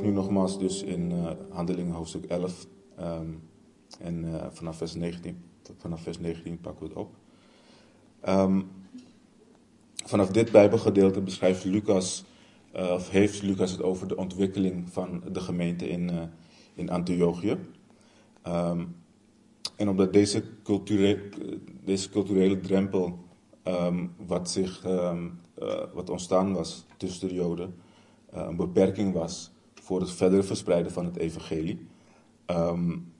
nu nogmaals dus in uh, Handelingen hoofdstuk 11 um, en uh, vanaf vers 19, vanaf vers 19 pakken we het op. Um, vanaf dit Bijbelgedeelte beschrijft Lucas, uh, of heeft Lucas het over de ontwikkeling van de gemeente in, in Antiochië. Um, en omdat deze, culture, deze culturele drempel wat, zich, wat ontstaan was tussen de Joden een beperking was voor het verdere verspreiden van het evangelie, um,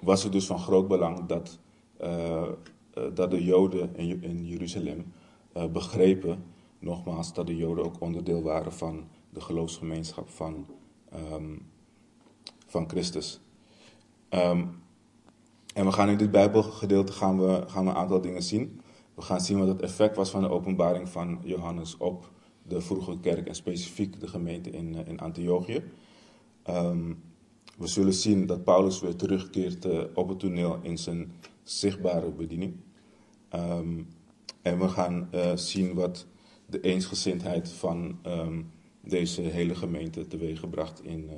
was het dus van groot belang dat, uh, uh, dat de Joden in, in Jeruzalem begrepen, nogmaals, dat de Joden ook onderdeel waren van de geloofsgemeenschap van, um, van Christus. Um, en we gaan in dit Bijbelgedeelte gaan we, gaan we een aantal dingen zien. We gaan zien wat het effect was van de openbaring van Johannes op de vroege kerk en specifiek de gemeente in, eh, in Antiochië. Um, we zullen zien dat Paulus weer terugkeert uh, op het toneel in zijn zichtbare bediening. Um, en we gaan uh, zien wat de eensgezindheid van um, deze hele gemeente teweeggebracht in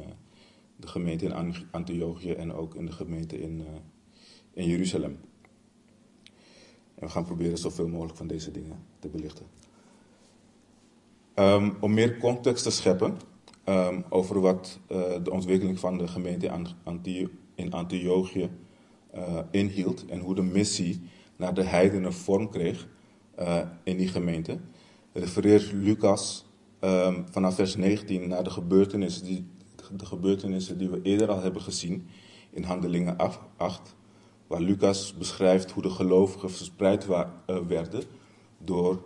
de gemeente in Antiochië en ook in de gemeente in, in Jeruzalem. En we gaan proberen zoveel mogelijk van deze dingen te belichten. Um, om meer context te scheppen um, over wat uh, de ontwikkeling van de gemeente in Antiochië uh, inhield en hoe de missie naar de heidenen vorm kreeg uh, in die gemeente, refereert Lucas um, vanaf vers 19 naar de gebeurtenissen, die, de gebeurtenissen die we eerder al hebben gezien in Handelingen 8, waar Lucas beschrijft hoe de gelovigen verspreid werden door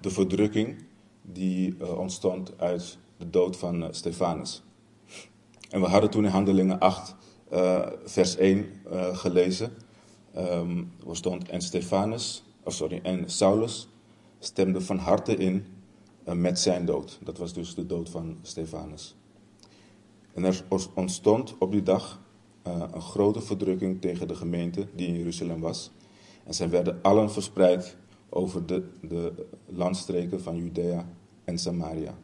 de verdrukking die uh, ontstond uit de dood van uh, Stefanus. En we hadden toen in Handelingen 8, uh, eh, vers 1 gelezen. Um, er stond, en Stefanus, oh sorry, en Saulus stemde van harte in met zijn dood. Dat was dus de dood van Stefanus. En er ontstond op die dag een grote verdrukking tegen de gemeente die in Jeruzalem was. En zij werden allen verspreid over de, de landstreken van Judea en Samaria,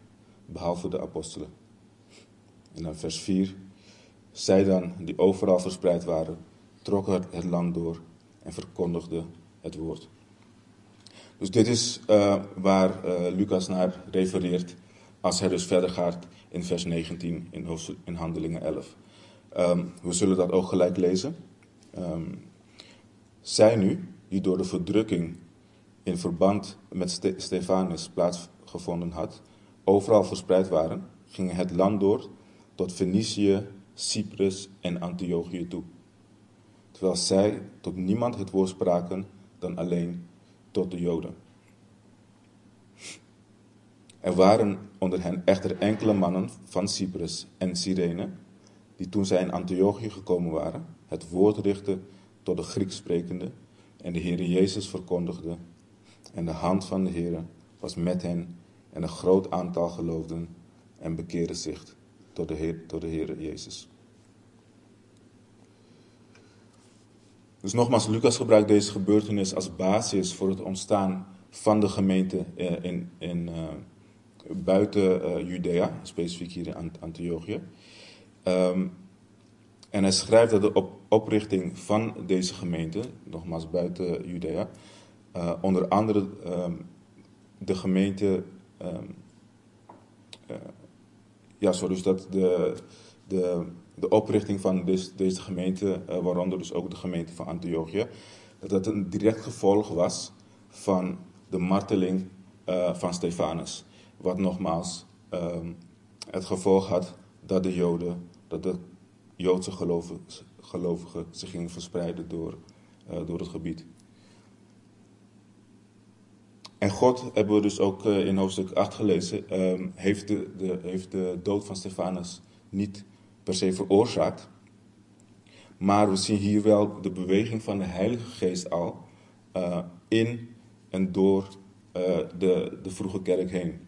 behalve de apostelen. En dan vers 4. Zij dan, die overal verspreid waren, trokken het land door en verkondigden het woord. Dus dit is uh, waar uh, Lucas naar refereert als hij dus verder gaat in vers 19 in, in Handelingen 11. Um, ehm, we zullen dat ook gelijk lezen. Um, zij nu, die door de verdrukking in verband met Ste Stefanus plaatsgevonden had, overal verspreid waren, gingen het land door tot Fenicië, Cyprus en Antiochië toe. Terwijl zij tot niemand het woord spraken dan alleen tot de Joden. Er waren onder hen echter enkele mannen van Cyprus en Cyrene, die toen zij in Antiochië gekomen waren, het woord richtten tot de Grieks sprekende en de Heer Jezus verkondigden en de hand van de Heer was met hen en een groot aantal geloofden en bekeerden zich tot de Heer, tot de Heer Jezus. Dus nogmaals, Lucas gebruikt deze gebeurtenis als basis voor het ontstaan van de gemeente eh, in, in, uh, buiten uh, Judea, specifiek hier in Antiochië. Um, en hij schrijft dat de op oprichting van deze gemeente, nogmaals buiten Judea, uh, onder andere um, de gemeente. Um, uh, ja, sorry, dus dat de, de, de oprichting van deze, deze gemeente, uh, waaronder dus ook de gemeente van Antiochië, dat dat een direct gevolg was van de marteling van Stefanus. Wat nogmaals um, het gevolg had dat de Joden, dat de Joodse gelovigen, gelovigen zich gingen verspreiden door, door het gebied. En God, hebben we dus ook eh, in hoofdstuk 8 gelezen, ehm, heeft, de, de, heeft de dood van Stefanus niet per se veroorzaakt. Maar we zien hier wel de beweging van de Heilige Geest al uh, in en door uh, de, de vroege kerk heen.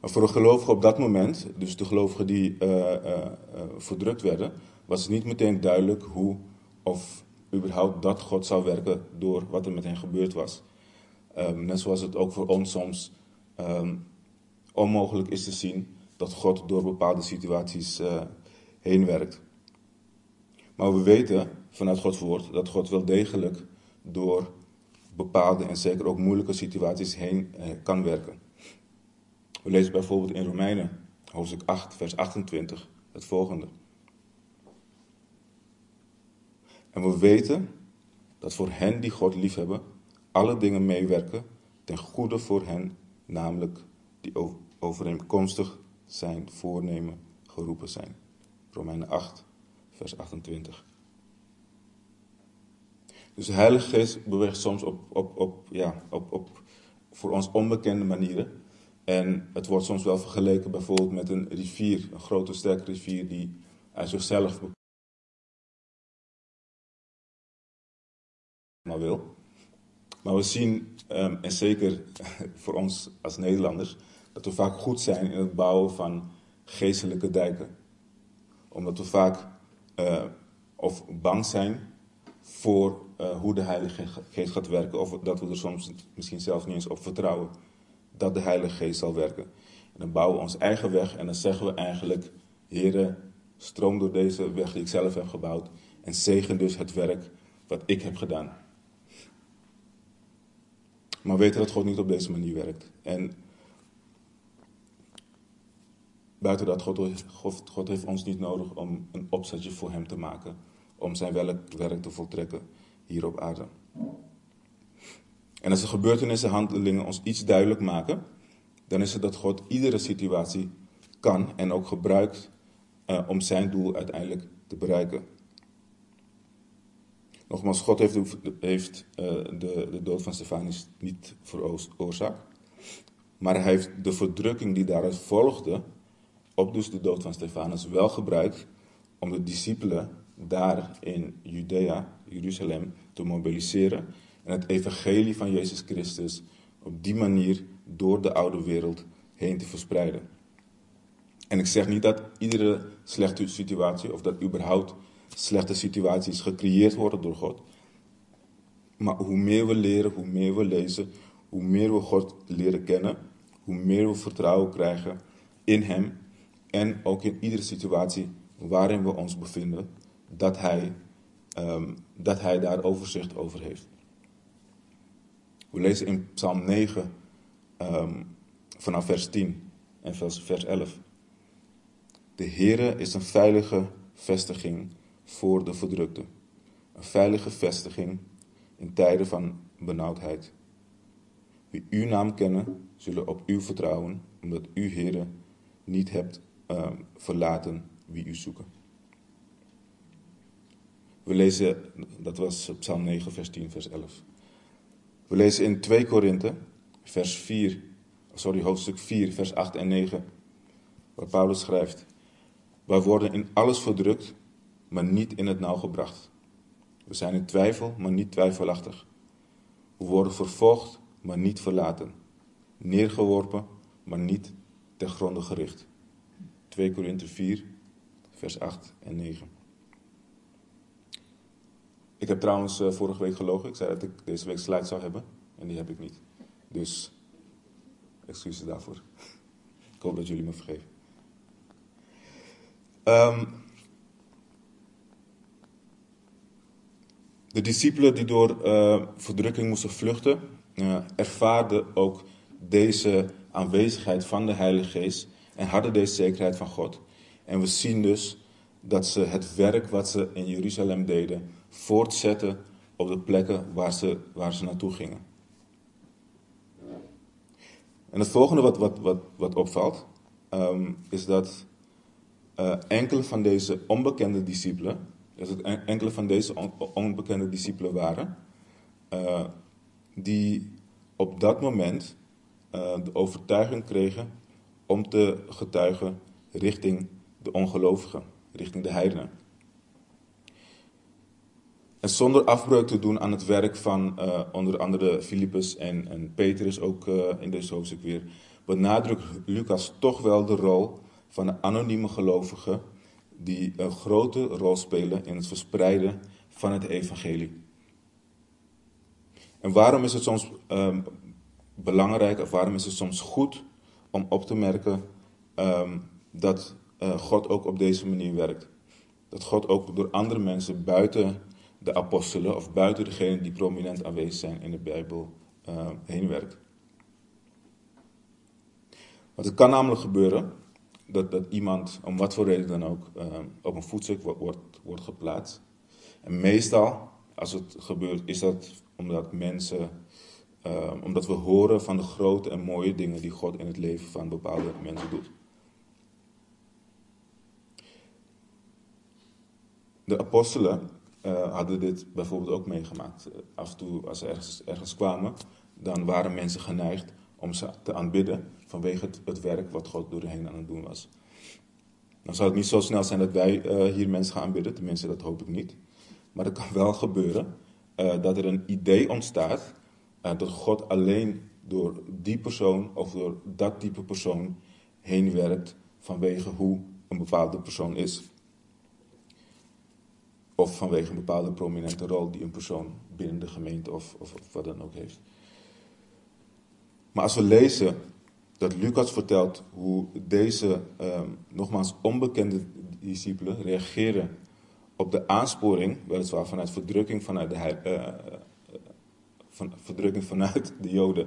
Voor de gelovigen op dat moment, dus de gelovigen die verdrukt werden, was het niet meteen duidelijk hoe of überhaupt dat God zou werken door wat er met hen gebeurd was. Um, net zoals het ook voor ons soms um, onmogelijk is te zien dat God door bepaalde situaties uh, heen werkt. Maar we weten vanuit Gods woord dat God wel degelijk door bepaalde en zeker ook moeilijke situaties heen uh, kan werken. We lezen bijvoorbeeld in Romeinen, hoofdstuk 8, vers 28, het volgende. En we weten dat voor hen die God liefhebben, alle dingen meewerken ten goede voor hen, namelijk die overeenkomstig zijn voornemen geroepen zijn. Romeinen 8, vers 28. Dus de Heilige Geest beweegt soms op, op, op, ja, op, op voor ons onbekende manieren. En het wordt soms wel vergeleken bijvoorbeeld met een rivier, een grote sterke rivier die uit zichzelf maar wil. Maar we zien, ehm, en zeker voor ons als Nederlanders, dat we vaak goed zijn in het bouwen van geestelijke dijken. Omdat we vaak uh, of bang zijn voor uh, hoe de Heilige Geest gaat werken, of dat we er soms misschien zelfs niet eens op vertrouwen dat de Heilige Geest zal werken. En dan bouwen we ons eigen weg en dan zeggen we eigenlijk, Heere, stroom door deze weg die ik zelf heb gebouwd en zegen dus het werk wat ik heb gedaan. Maar weten dat God niet op deze manier werkt. En buiten dat, God, God, heeft ons niet nodig om een opzetje voor hem te maken. Om zijn werk te voltrekken hier op aarde. En als de gebeurtenissen, handelingen ons iets duidelijk maken, dan is het dat God iedere situatie kan en ook gebruikt uh, om zijn doel uiteindelijk te bereiken. Nogmaals, God heeft, heeft uh, de, de, dood van Stefanus niet veroorzaakt. Maar hij heeft de verdrukking die daaruit volgde, op dus de dood van Stefanus, wel gebruikt om de discipelen daar in Judea, Jeruzalem, te mobiliseren en het evangelie van Jezus Christus op die manier door de oude wereld heen te verspreiden. En ik zeg niet dat iedere slechte situatie of dat überhaupt slechte situaties gecreëerd worden door God. Maar hoe meer we leren, hoe meer we lezen, hoe meer we God leren kennen, hoe meer we vertrouwen krijgen in Hem en ook in iedere situatie waarin we ons bevinden, dat Hij, um, dat hij daar overzicht over heeft. We lezen in Psalm 9 um, vanaf vers 10 en vers, vers 11. De Heere is een veilige vestiging voor de verdrukte. Een veilige vestiging in tijden van benauwdheid. Wie uw naam kennen, zullen op u vertrouwen, omdat u, Heere, niet hebt uh, verlaten wie u zoeken. We lezen, dat was Psalm 9, vers 10, vers 11. We lezen in 2 Korinthe, vers 4, sorry, hoofdstuk 4, vers 8 en 9, waar Paulus schrijft: Wij worden in alles verdrukt, maar niet in het nauw gebracht. We zijn in twijfel, maar niet twijfelachtig. We worden vervolgd, maar niet verlaten. Neergeworpen, maar niet ter gronde gericht. 2 Korinthe 4, vers 8 en 9. Ik heb trouwens uh, vorige week gelogen. Ik zei dat ik deze week slides zou hebben. En die heb ik niet. Dus excuses daarvoor. ik hoop dat jullie me vergeven. Um, de discipelen die door uh, verdrukking moesten vluchten, uh, ervaarden ook deze aanwezigheid van de Heilige Geest en hadden deze zekerheid van God. En we zien dus dat ze het werk wat ze in Jeruzalem deden voortzetten op de plekken waar ze, waar ze naartoe gingen. En het volgende wat, wat, wat, wat opvalt, um, is dat uh, enkele van deze onbekende discipelen, dat het enkele van deze on, onbekende discipelen waren, uh, die op dat moment uh, de overtuiging kregen om te getuigen richting de ongelovigen, richting de heidenen. En zonder afbreuk te doen aan het werk van uh, onder andere Filippus en, en Petrus, ook in deze hoofdstuk weer, benadrukt Lucas toch wel de rol van de anonieme gelovigen die een grote rol spelen in het verspreiden van het evangelie. En waarom is het soms uh, belangrijk of waarom is het soms goed om op te merken ehm, dat uh, God ook op deze manier werkt. Dat God ook door andere mensen buiten de apostelen of buiten degenen die prominent aanwezig zijn in de Bijbel uh, heen werkt. Want het kan namelijk gebeuren dat, dat iemand, om wat voor reden dan ook, uh, op een voetstuk wordt, wordt, geplaatst. En meestal, als het gebeurt, is dat omdat mensen, uh, omdat we horen van de grote en mooie dingen die God in het leven van bepaalde mensen doet. De apostelen uh, hadden dit bijvoorbeeld ook meegemaakt. Af en toe, als ze ergens, ergens kwamen, dan waren mensen geneigd om ze te aanbidden vanwege het, het werk wat God door hen aan het doen was. Dan zou het niet zo snel zijn dat wij uh, hier mensen gaan aanbidden, tenminste dat hoop ik niet. Maar het kan wel gebeuren uh, dat er een idee ontstaat uh, dat God alleen door die persoon of door dat type persoon heen werkt vanwege hoe een bepaalde persoon is. Of vanwege een bepaalde prominente rol die een persoon binnen de gemeente of, of wat dan ook heeft. Maar als we lezen dat Lucas vertelt hoe deze, um, nogmaals onbekende discipelen, reageren op de aansporing, weliswaar vanuit verdrukking vanuit de, uh, van, verdrukking vanuit de Joden,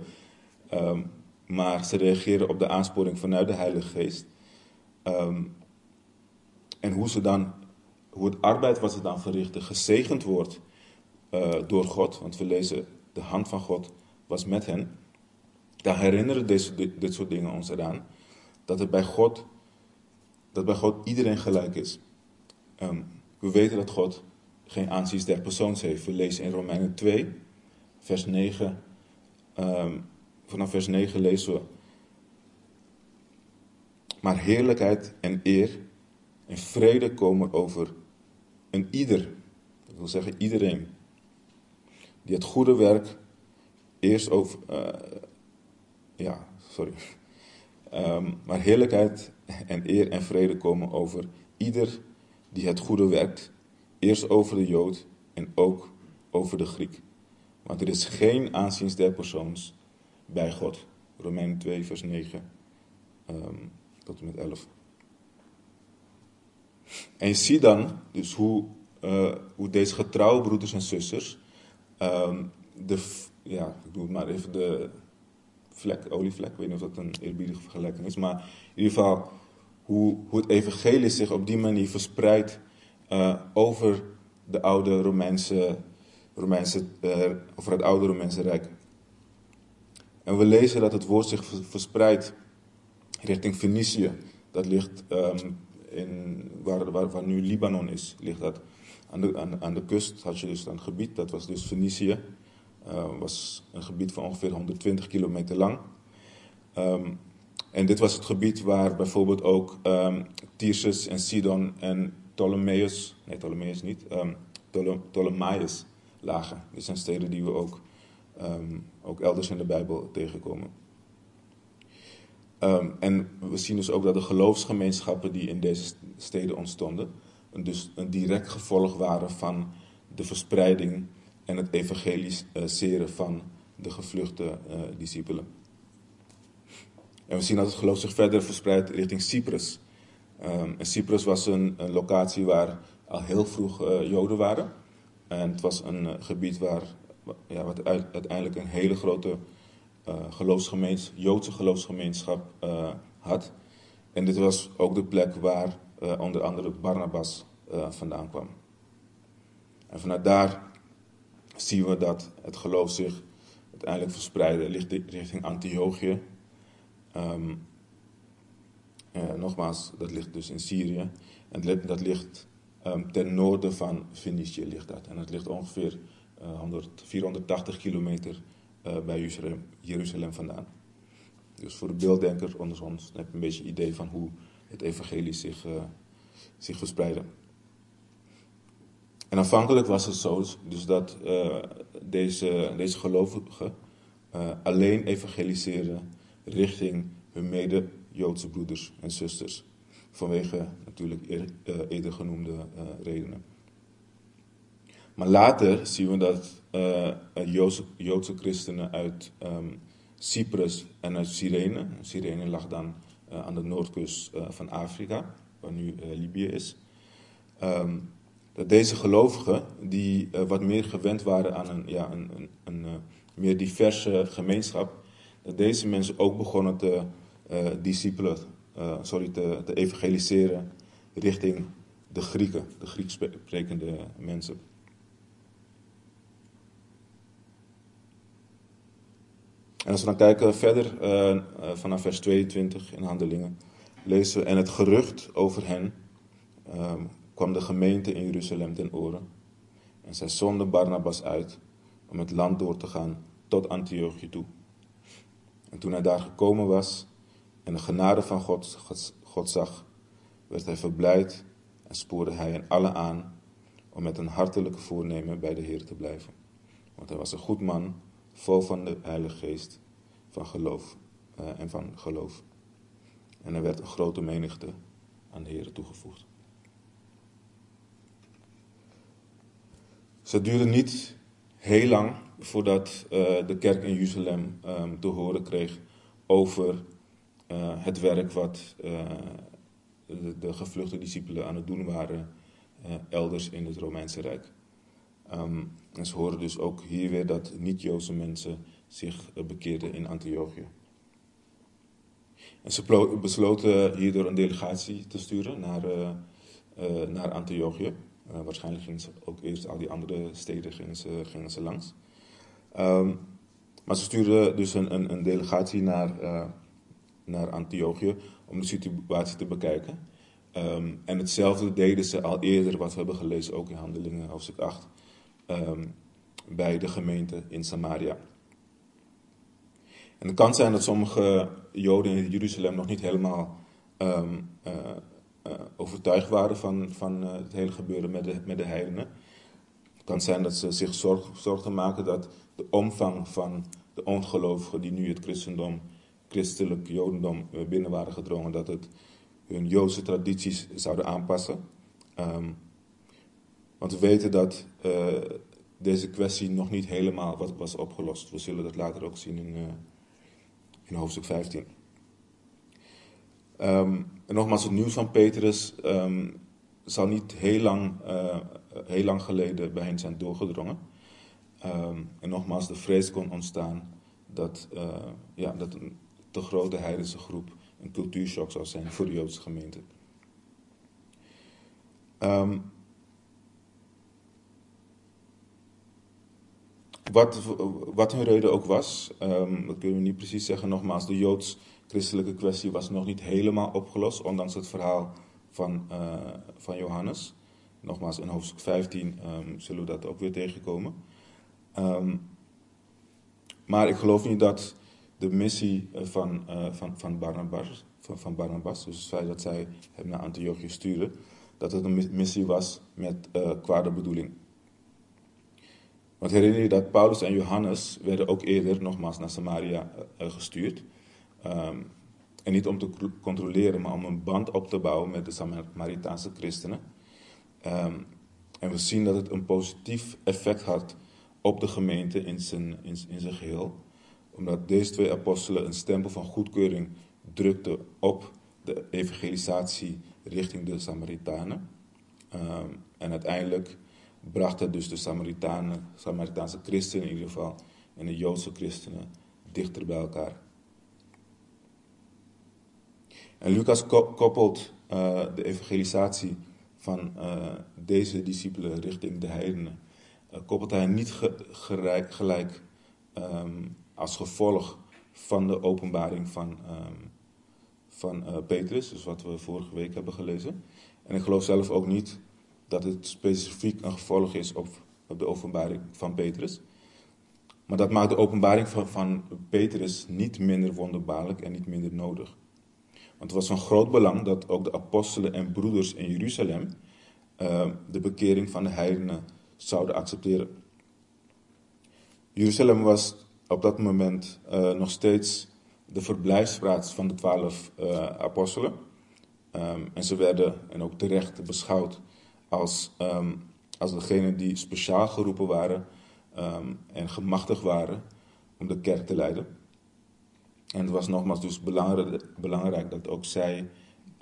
um, maar ze reageren op de aansporing vanuit de Heilige Geest. Um, en hoe ze dan hoe het arbeid wat ze dan verrichten gezegend wordt uh, door God. Want we lezen, de hand van God was met hen. Dan herinneren deze, dit, soort dingen ons eraan. Dat het bij God, dat bij God iedereen gelijk is. Um, we weten dat God geen aanzien der persoons heeft. We lezen in Romeinen 2, vers 9. Um, vanaf vers 9 lezen we. Maar heerlijkheid en eer en vrede komen over een ieder, dat wil zeggen iedereen, die het goede werk eerst over, uh, ja, sorry, um, maar heerlijkheid en eer en vrede komen over ieder die het goede werkt, eerst over de Jood en ook over de Griek. Want er is geen aanzien der persoons bij God. Romeinen 2, vers 9 um, tot en met 11. En je ziet dan dus hoe, uh, hoe deze getrouwe broeders en zusters, um, de, ja, ik doe het maar even de vlek, olievlek, ik weet niet of dat een eerbiedige vergelijking is, maar in ieder geval hoe, hoe het evangelie zich op die manier verspreidt uh, over de oude Romeinse, Romeinse uh, over het oude Romeinse Rijk. En we lezen dat het woord zich verspreidt richting Fenicië. Dat ligt um, in, waar, waar, waar, nu Libanon is, ligt dat. Aan de, aan, aan de kust had je dus een gebied, dat was dus Fenicië. Uh, was een gebied van ongeveer 120 kilometer lang. Um, en dit was het gebied waar bijvoorbeeld ook um, Tyrus en Sidon en Ptolemeus, nee Ptolemeus niet, um, lagen. Dit zijn steden die we ook, ook elders in de Bijbel tegenkomen. En we zien dus ook dat de geloofsgemeenschappen die in deze steden ontstonden, dus een direct gevolg waren van de verspreiding en het evangeliseren van de gevluchte uh, discipelen. En we zien dat het geloof zich verder verspreidt richting Cyprus. En Cyprus was een, een, locatie waar al heel vroeg uh, Joden waren. En het was een gebied waar, ja, wat uiteindelijk een hele grote uh, geloofsgemeens, Joodse geloofsgemeenschap had. En dit was ook de plek waar onder andere Barnabas vandaan kwam. En vanuit daar zien we dat het geloof zich uiteindelijk verspreidde richting Antiochië. Um, nogmaals, dat ligt dus in Syrië. En dat ligt um, ten noorden van Fenicië ligt dat. En dat ligt ongeveer 100, 480 kilometer uh, bij Jeruzalem, vandaan. Dus voor de beelddenker onder ons heb je een beetje idee van hoe het evangelie zich, zich verspreidde. En aanvankelijk was het zo dus dat uh, deze, deze gelovigen alleen evangeliseren richting hun mede-Joodse broeders en zusters. Vanwege natuurlijk eerder genoemde redenen. Maar later zien we dat Joodse, Joodse, christenen uit um, Cyprus en uit Cyrene, Cyrene lag dan aan de noordkust van Afrika, waar nu Libië is. Ehm, dat deze gelovigen, die wat meer gewend waren aan een, ja, een, een, een meer diverse gemeenschap, dat deze mensen ook begonnen te discipelen, sorry, te, te evangeliseren richting de Grieken, de Grieks sprekende mensen. En als we dan kijken verder vanaf vers 22 in Handelingen, lezen we: En het gerucht over hen um, kwam de gemeente in Jeruzalem ten oren. En zij zonden Barnabas uit om het land door te gaan tot Antiochië toe. En toen hij daar gekomen was en de genade van God, God zag, werd hij verblijd en spoorde hij hen allen aan om met een hartelijke voornemen bij de Heer te blijven. Want hij was een goed man, vol van de Heilige Geest, van geloof uh, en van geloof. En er werd een grote menigte aan de Heer toegevoegd. Het duurde niet heel lang voordat uh, de kerk in Jeruzalem um, te horen kreeg over uh, het werk wat de, de, gevluchte discipelen aan het doen waren elders in het Romeinse Rijk. Um, en ze horen dus ook hier weer dat niet-Joodse mensen zich eh, bekeerden in Antiochië. En ze besloten hierdoor een delegatie te sturen naar, naar Antiochië. Uh, waarschijnlijk gingen ze ook eerst al die andere steden gingen ze, ze langs. Um, maar ze stuurden dus een, een, een delegatie naar, naar Antiochië om de situatie te bekijken. Um, en hetzelfde deden ze al eerder, wat we hebben gelezen, ook in Handelingen hoofdstuk 8, um, bij de gemeente in Samaria. En het kan zijn dat sommige Joden in Jeruzalem nog niet helemaal uh, overtuigd waren van, van uh, het hele gebeuren met de, met de heidenen. Het kan zijn dat ze zich zorg, zorgen maken dat de omvang van de ongelovigen die nu het christendom, christelijk jodendom binnen waren gedrongen, dat het hun Joodse tradities zouden aanpassen. Um, want we weten dat deze kwestie nog niet helemaal was, opgelost. We zullen dat later ook zien in, in hoofdstuk 15. Ehm, en nogmaals, het nieuws van Petrus um, zal niet heel lang, uh, heel lang geleden bij hen zijn doorgedrongen. Um, en nogmaals, de vrees kon ontstaan dat, uh, ja, dat een te grote heidense groep een cultuurshock zou zijn voor de Joodse gemeente. Wat, wat hun reden ook was, dat kunnen we niet precies zeggen. Nogmaals, de joods-christelijke kwestie was nog niet helemaal opgelost, ondanks het verhaal van, uh, van Johannes. Nogmaals, in hoofdstuk 15 um, ehm, zullen we dat ook weer tegenkomen. Um, maar ik geloof niet dat de missie eh, van, uh, van, van, Barnabas, van, van Barnabas, dus het feit dat zij hem naar Antiochië sturen, dat het een missie was met uh, kwade bedoeling. Want herinner je dat Paulus en Johannes werden ook eerder nogmaals naar Samaria gestuurd. Um, en niet om te controleren, maar om een band op te bouwen met de Samaritaanse christenen. Um, en we zien dat het een positief effect had op de gemeente in zijn, in, in zijn geheel. Omdat deze twee apostelen een stempel van goedkeuring drukten op de evangelisatie richting de Samaritanen. Um, en uiteindelijk brachten dus de Samaritanen, Samaritaanse christenen in ieder geval en de Joodse christenen dichter bij elkaar. En Lucas koppelt uh, de evangelisatie van uh, deze discipelen richting de heidenen, uh, koppelt hij niet ge gelijk, um, als gevolg van de openbaring van, um, van Petrus, dus wat we vorige week hebben gelezen. En ik geloof zelf ook niet dat het specifiek een gevolg is op, op de openbaring van Petrus. Maar dat maakt de openbaring van, van Petrus niet minder wonderbaarlijk en niet minder nodig. Want het was van groot belang dat ook de apostelen en broeders in Jeruzalem uh, de bekering van de heidenen zouden accepteren. Jeruzalem was op dat moment uh, nog steeds de verblijfsplaats van de twaalf uh, apostelen. Um, en ze werden, en ook terecht, beschouwd als, um, als degene die speciaal geroepen waren um, en gemachtigd waren om de kerk te leiden. En het was nogmaals dus belangrijk, dat ook zij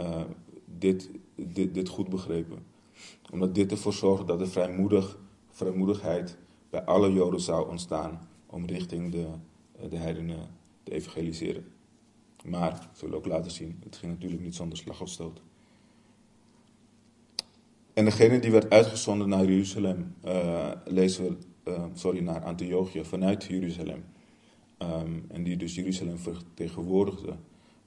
uh, dit, dit, dit goed begrepen. Omdat dit ervoor zorgde dat er vrijmoedig, vrijmoedigheid bij alle Joden zou ontstaan om richting de, de heidenen te evangeliseren. Maar, zullen we ook laten zien, het ging natuurlijk niet zonder slag of stoot. En degene die werd uitgezonden naar Jeruzalem, uh, lezen we, uh, sorry, naar Antiochië vanuit Jeruzalem. Um, en die dus Jeruzalem vertegenwoordigde,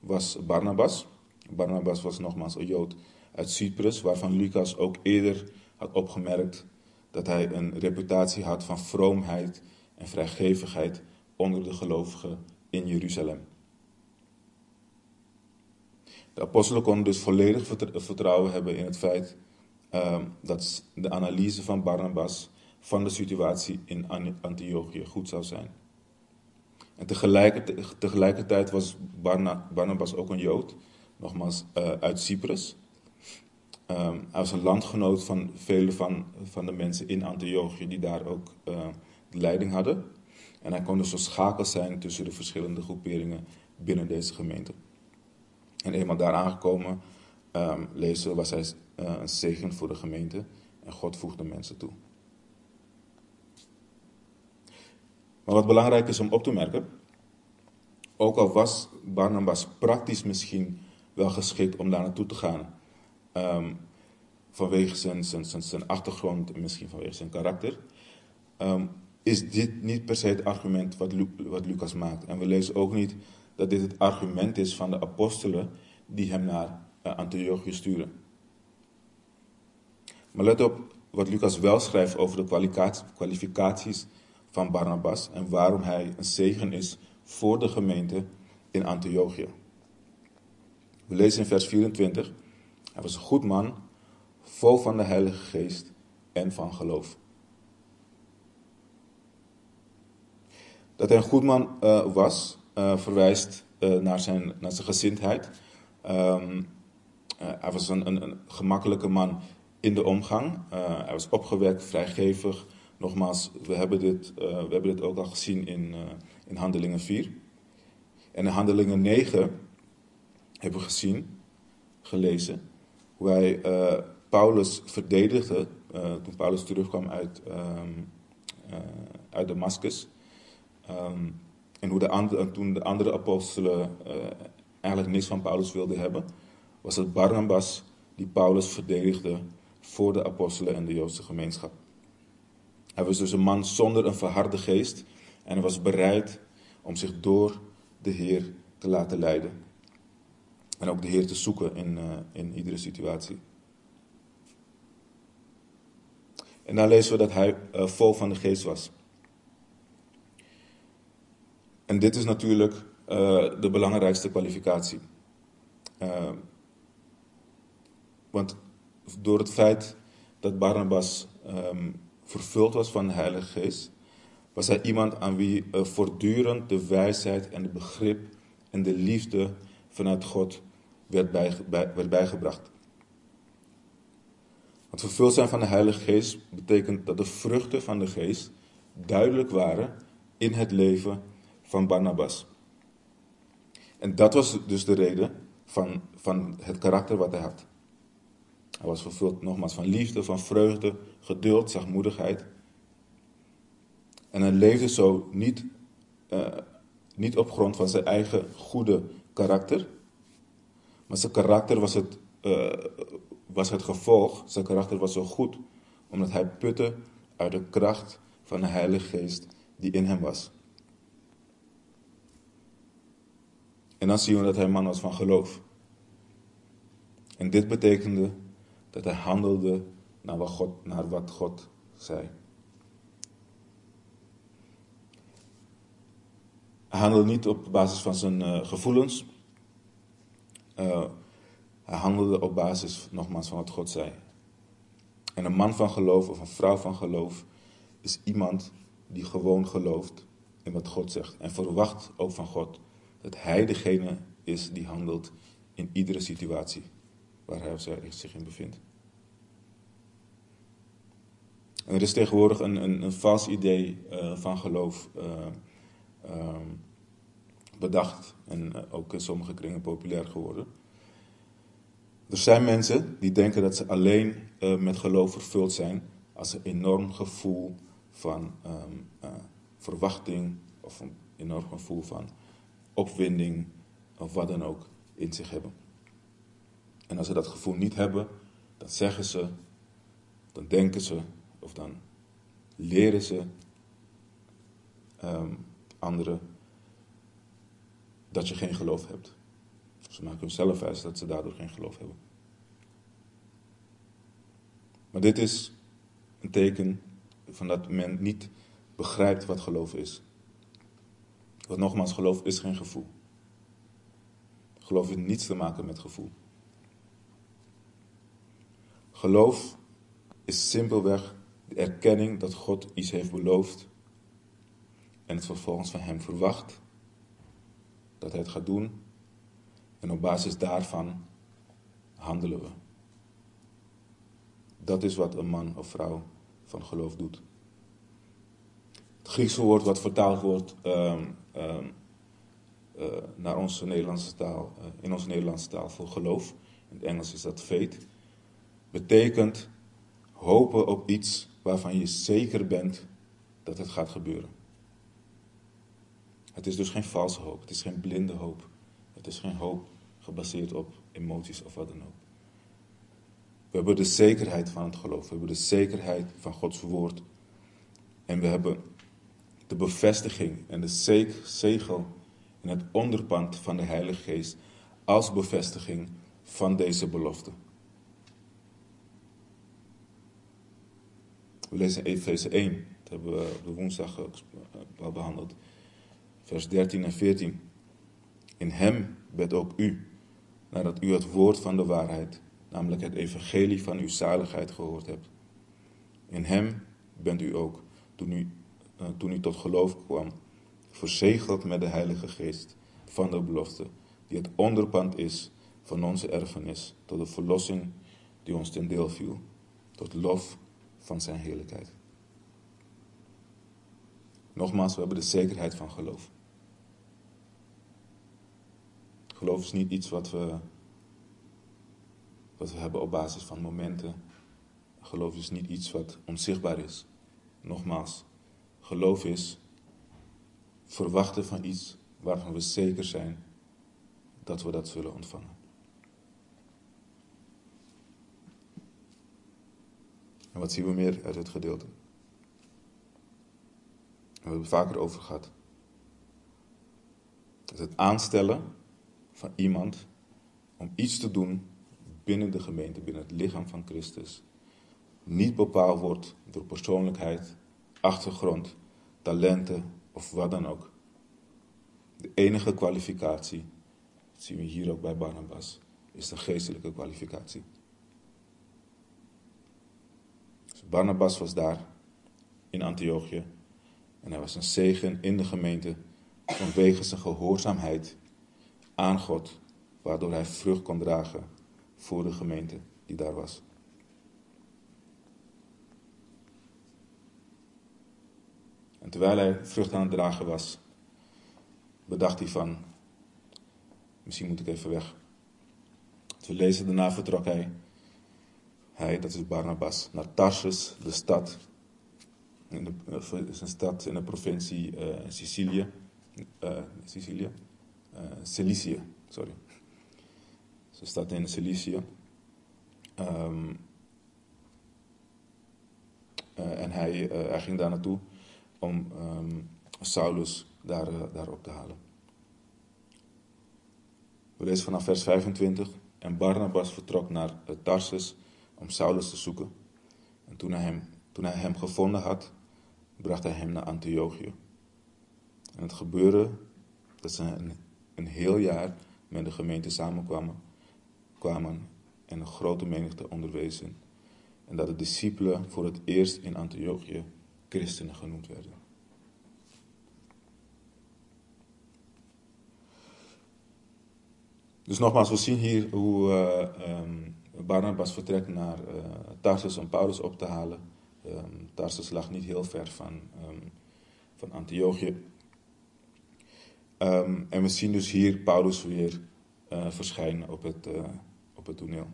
was Barnabas. Barnabas was nogmaals een Jood uit Cyprus, waarvan Lucas ook eerder had opgemerkt dat hij een reputatie had van vroomheid en vrijgevigheid onder de gelovigen in Jeruzalem. De apostelen konden dus volledig vertrouwen hebben in het feit uh, dat de analyse van Barnabas van de situatie in Antiochië goed zou zijn. En tegelijkertijd, was Barna, Barnabas ook een Jood, nogmaals uh, uit Cyprus. Um, hij was een landgenoot van vele van, van de mensen in Antiochië die daar ook uh, de leiding hadden. En hij kon dus een schakel zijn tussen de verschillende groeperingen binnen deze gemeente. En eenmaal daar aangekomen, um, lezen was hij uh, een zegen voor de gemeente en God voegde mensen toe. Maar wat belangrijk is om op te merken, ook al was Barnabas praktisch misschien wel geschikt om daar naartoe te gaan, um, vanwege zijn, zijn, zijn, achtergrond en misschien vanwege zijn karakter, um, is dit niet per se het argument wat, wat Lucas maakt. En we lezen ook niet dat dit het argument is van de apostelen die hem naar uh, Antiochië sturen. Maar let op wat Lucas wel schrijft over de kwalificaties van Barnabas en waarom hij een zegen is voor de gemeente in Antiochië. We lezen in vers 24. Hij was een goed man, vol van de Heilige Geest en van geloof. Dat hij een goed man uh, was, uh, verwijst uh, naar, zijn, naar zijn gezindheid. Um, hij was een, een, een, gemakkelijke man in de omgang. hij was opgewekt, vrijgevig. Nogmaals, we hebben dit, we hebben dit ook al gezien in, in Handelingen 4. En in Handelingen 9 hebben we gezien, gelezen, hoe hij Paulus verdedigde toen Paulus terugkwam uit, um, uit Damascus. Um, en hoe de andere, toen de andere apostelen eigenlijk niks van Paulus wilden hebben, was het Barnabas die Paulus verdedigde voor de apostelen en de Joodse gemeenschap. Hij was dus een man zonder een verharde geest en hij was bereid om zich door de Heer te laten leiden. En ook de Heer te zoeken in, uh, in iedere situatie. En dan lezen we dat hij uh, vol van de geest was. En dit is natuurlijk uh, de belangrijkste kwalificatie. Want door het feit dat Barnabas um, vervuld was van de Heilige Geest, was hij iemand aan wie uh, voortdurend de wijsheid en de begrip en de liefde vanuit God werd, bij, werd bijgebracht. Want vervuld zijn van de Heilige Geest betekent dat de vruchten van de Geest duidelijk waren in het leven van Barnabas. En dat was dus de reden van, van het karakter wat hij had. Hij was vervuld nogmaals van liefde, van vreugde, geduld, zachtmoedigheid. En hij leefde zo niet, uh, niet op grond van zijn eigen goede karakter. Maar zijn karakter was het, uh, was het gevolg, zijn karakter was zo goed, omdat hij putte uit de kracht van de Heilige Geest die in hem was. En dan zien we dat hij man was van geloof. En dit betekende dat hij handelde naar wat God, naar wat God zei. Hij handelde niet op basis van zijn uh, gevoelens. Uh, hij handelde op basis, nogmaals, van wat God zei. En een man van geloof of een vrouw van geloof is iemand die gewoon gelooft in wat God zegt. En verwacht ook van God dat hij degene is die handelt in iedere situatie waar hij of zij zich in bevindt. Er is tegenwoordig een, een, een vals idee uh, van geloof uh, uh, bedacht en eh, ook in sommige kringen populair geworden. Er zijn mensen die denken dat ze alleen met geloof vervuld zijn als ze een enorm gevoel van uh, verwachting of een enorm gevoel van opwinding of wat dan ook in zich hebben. En als ze dat gevoel niet hebben, dan zeggen ze, dan denken ze of dan leren ze um, anderen dat je geen geloof hebt. Ze maken hunzelf wijs dat ze daardoor geen geloof hebben. Maar dit is een teken van dat men niet begrijpt wat geloof is. Want nogmaals, geloof is geen gevoel. Geloof heeft niets te maken met gevoel. Geloof is simpelweg erkenning dat God iets heeft beloofd en het vervolgens van Hem verwacht dat Hij het gaat doen en op basis daarvan handelen we. Dat is wat een man of vrouw van geloof doet. Het Griekse woord wat vertaald wordt um, um, uh, naar onze Nederlandse taal, uh, in onze Nederlandse taal voor geloof, in het Engels is dat faith, betekent hopen op iets waarvan je zeker bent dat het gaat gebeuren. Het is dus geen valse hoop, het is geen blinde hoop. Het is geen hoop gebaseerd op emoties of wat dan ook. We hebben de zekerheid van het geloof, we hebben de zekerheid van Gods woord. En we hebben de bevestiging en de zegel in het onderpand van de Heilige Geest als bevestiging van deze belofte. We lezen Efeze 1, dat hebben we de woensdag al behandeld, vers 13 en 14. In hem bent ook u, nadat u het woord van de waarheid, namelijk het evangelie van uw zaligheid gehoord hebt. In hem bent u ook, toen u, uh, toen u tot geloof kwam, verzegeld met de Heilige Geest van de belofte, die het onderpand is van onze erfenis, tot de verlossing die ons ten deel viel, tot lof van zijn heerlijkheid. Nogmaals, we hebben de zekerheid van geloof. Geloof is niet iets wat we, wat we hebben op basis van momenten. Geloof is niet iets wat onzichtbaar is. Nogmaals, geloof is verwachten van iets waarvan we zeker zijn dat we dat zullen ontvangen. En wat zien we meer uit het gedeelte? We hebben het vaker over gehad. Het aanstellen van iemand om iets te doen binnen de gemeente, binnen het lichaam van Christus, niet bepaald wordt door persoonlijkheid, achtergrond, talenten of wat dan ook. De enige kwalificatie, dat zien we hier ook bij Barnabas, is de geestelijke kwalificatie. Dus Barnabas was daar in Antiochië en hij was een zegen in de gemeente vanwege zijn gehoorzaamheid aan God, waardoor hij vrucht kon dragen voor de gemeente die daar was. En terwijl hij vrucht aan het dragen was, bedacht hij van, misschien moet ik even weg. We lezen, daarna vertrok hij, hij, dat is Barnabas, naar Tarsus, de stad, in eh, is een stad in de provincie uh, Sicilië, uh, Sicilië, uh, Cilicië, sorry. Ze staat in Cilicië. Uh, en hij, hij ging daar naartoe om um, Saulus daar, daar op te halen. We lezen vanaf vers 25. En Barnabas vertrok naar Tarsus om Saulus te zoeken. En toen hij, hem, toen hij hem gevonden had, bracht hij hem naar Antiochië. En het gebeurde dat ze een een heel jaar met de gemeente samenkwamen kwamen en een grote menigte onderwezen. En dat de discipelen voor het eerst in Antiochië christenen genoemd werden. Dus nogmaals, we zien hier hoe uh, um, Barnabas vertrekt naar uh, Tarsus om Paulus op te halen. Um, Tarsus lag niet heel ver van, um, van Antiochië. Ehm, en we zien dus hier Paulus weer uh, verschijnen op het, uh, op het toneel.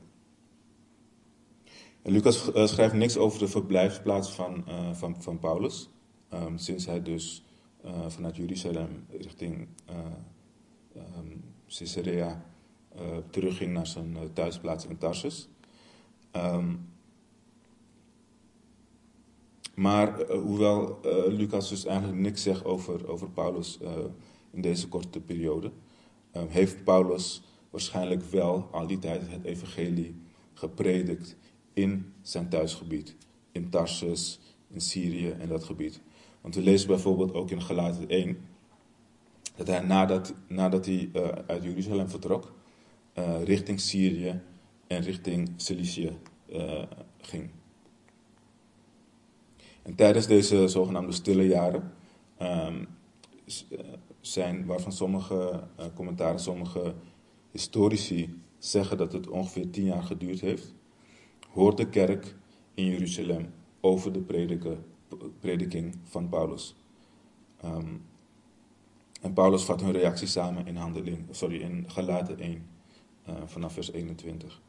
Lucas schrijft niks over de verblijfsplaats van, van, van Paulus. Sinds hij dus vanuit Jeruzalem richting Caesarea terugging naar zijn thuisplaats in Tarsus. Um, maar hoewel Lucas dus eigenlijk niks zegt over, over Paulus in deze korte periode, Ehm, heeft Paulus waarschijnlijk wel al die tijd het evangelie gepredikt in zijn thuisgebied. In Tarsus, in Syrië en dat gebied. Want we lezen bijvoorbeeld ook in Galaten 1 dat hij nadat, nadat hij uit Jeruzalem vertrok, uh, richting Syrië en richting Cilicië uh, ging. En tijdens deze zogenaamde stille jaren um, zijn, waarvan sommige commentaren, sommige historici zeggen dat het ongeveer tien jaar geduurd heeft, hoort de kerk in Jeruzalem over de prediking van Paulus. Um, en Paulus vat hun reactie samen in, handeling, sorry, in Galaten 1, uh, vanaf vers 21.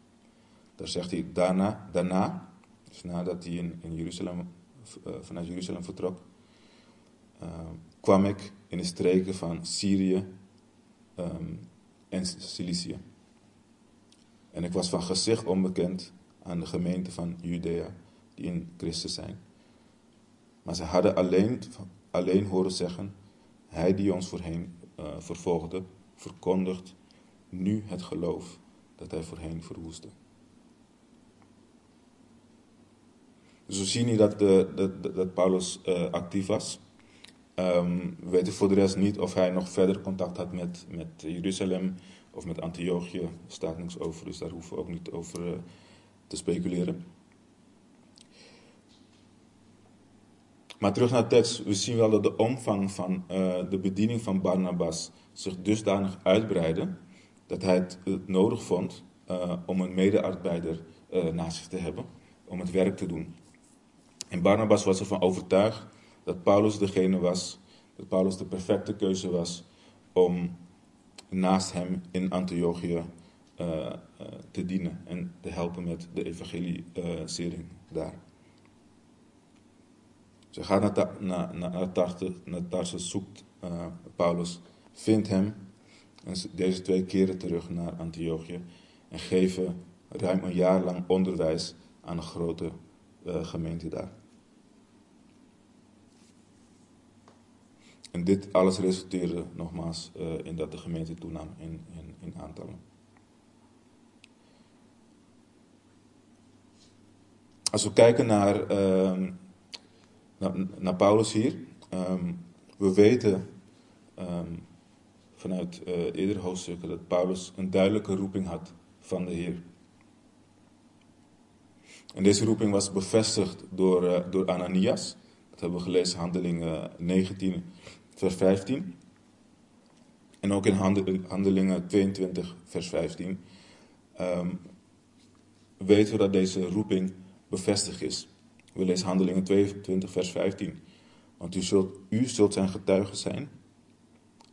Daar zegt hij, daarna, daarna dus nadat hij in, in Jeruzalem, uh, vanuit Jeruzalem vertrok, uh, kwam ik in de streken van Syrië um, en Cilicië. En ik was van gezicht onbekend aan de gemeente van Judea, die in Christus zijn. Maar ze hadden alleen, alleen horen zeggen: Hij die ons voorheen uh, vervolgde, verkondigt nu het geloof dat hij voorheen verwoestte. Dus we zien hier dat, de, dat, dat Paulus uh, actief was. Um, we weten voor de rest niet of hij nog verder contact had met, met Jeruzalem of met Antiochië. Er staat niks over, dus daar hoeven we ook niet over uh, te speculeren. Maar terug naar de tekst. We zien wel dat de omvang van uh, de bediening van Barnabas zich dusdanig uitbreidde dat hij het, nodig vond uh, om een medearbeider naast zich te hebben om het werk te doen. En Barnabas was ervan overtuigd dat Paulus degene was, dat Paulus de perfecte keuze was om naast hem in Antiochië uh, uh, te dienen en te helpen met de evangelisering daar. Ze gaat naar, naar, naar, Tarsus, zoekt uh, Paulus, vindt hem en deze twee keren terug naar Antiochië en geven ruim een jaar lang onderwijs aan een grote gemeente daar. En dit alles resulteerde nogmaals uh, in dat de gemeente toenam in, in, in aantallen. Als we kijken naar, uh, naar, Paulus hier, um, we weten um, vanuit uh, eerdere hoofdstukken dat Paulus een duidelijke roeping had van de Heer. En deze roeping was bevestigd door, uh, door Ananias. Dat hebben we gelezen, handelingen 19 vers 15. En ook in Handelingen 22, vers 15. Um, ehm, weten we dat deze roeping bevestigd is. We lezen Handelingen 22, vers 15. Want u zult, u zult zijn getuige zijn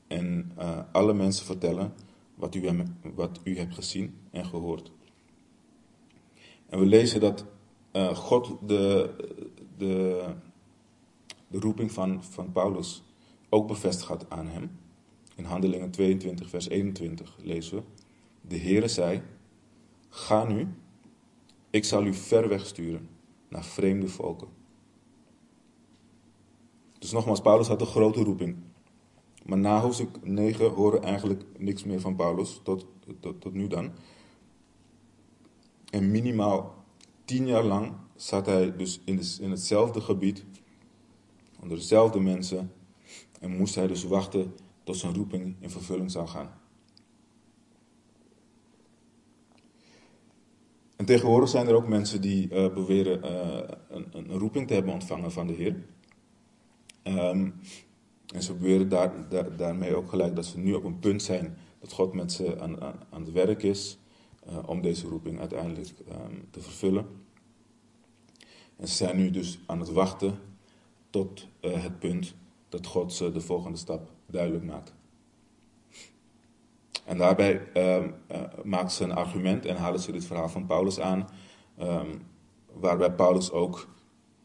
en uh, alle mensen vertellen wat u, wat u hebt gezien en gehoord. En we lezen dat uh, God de, de, de roeping van, van Paulus ook bevestigd had aan hem. In Handelingen 22, vers 21 lezen we: De Heere zei: Ga nu, ik zal u ver weg sturen naar vreemde volken. Dus nogmaals, Paulus had een grote roeping. Maar na hoofdstuk 9 horen eigenlijk niks meer van Paulus, tot, tot, nu dan. En minimaal tien jaar lang zat hij dus in, de, in hetzelfde gebied, onder dezelfde mensen, en moest hij dus wachten tot zijn roeping in vervulling zou gaan. En tegenwoordig zijn er ook mensen die uh, beweren uh, een, een, roeping te hebben ontvangen van de Heer. Um, en ze daar, daarmee ook gelijk dat ze nu op een punt zijn dat God met ze aan, aan, het werk is uh, om deze roeping uiteindelijk um, te vervullen. En ze zijn nu dus aan het wachten tot het punt dat God ze de volgende stap duidelijk maakt. En daarbij uh, maken ze een argument en halen ze dit verhaal van Paulus aan, um, waarbij Paulus ook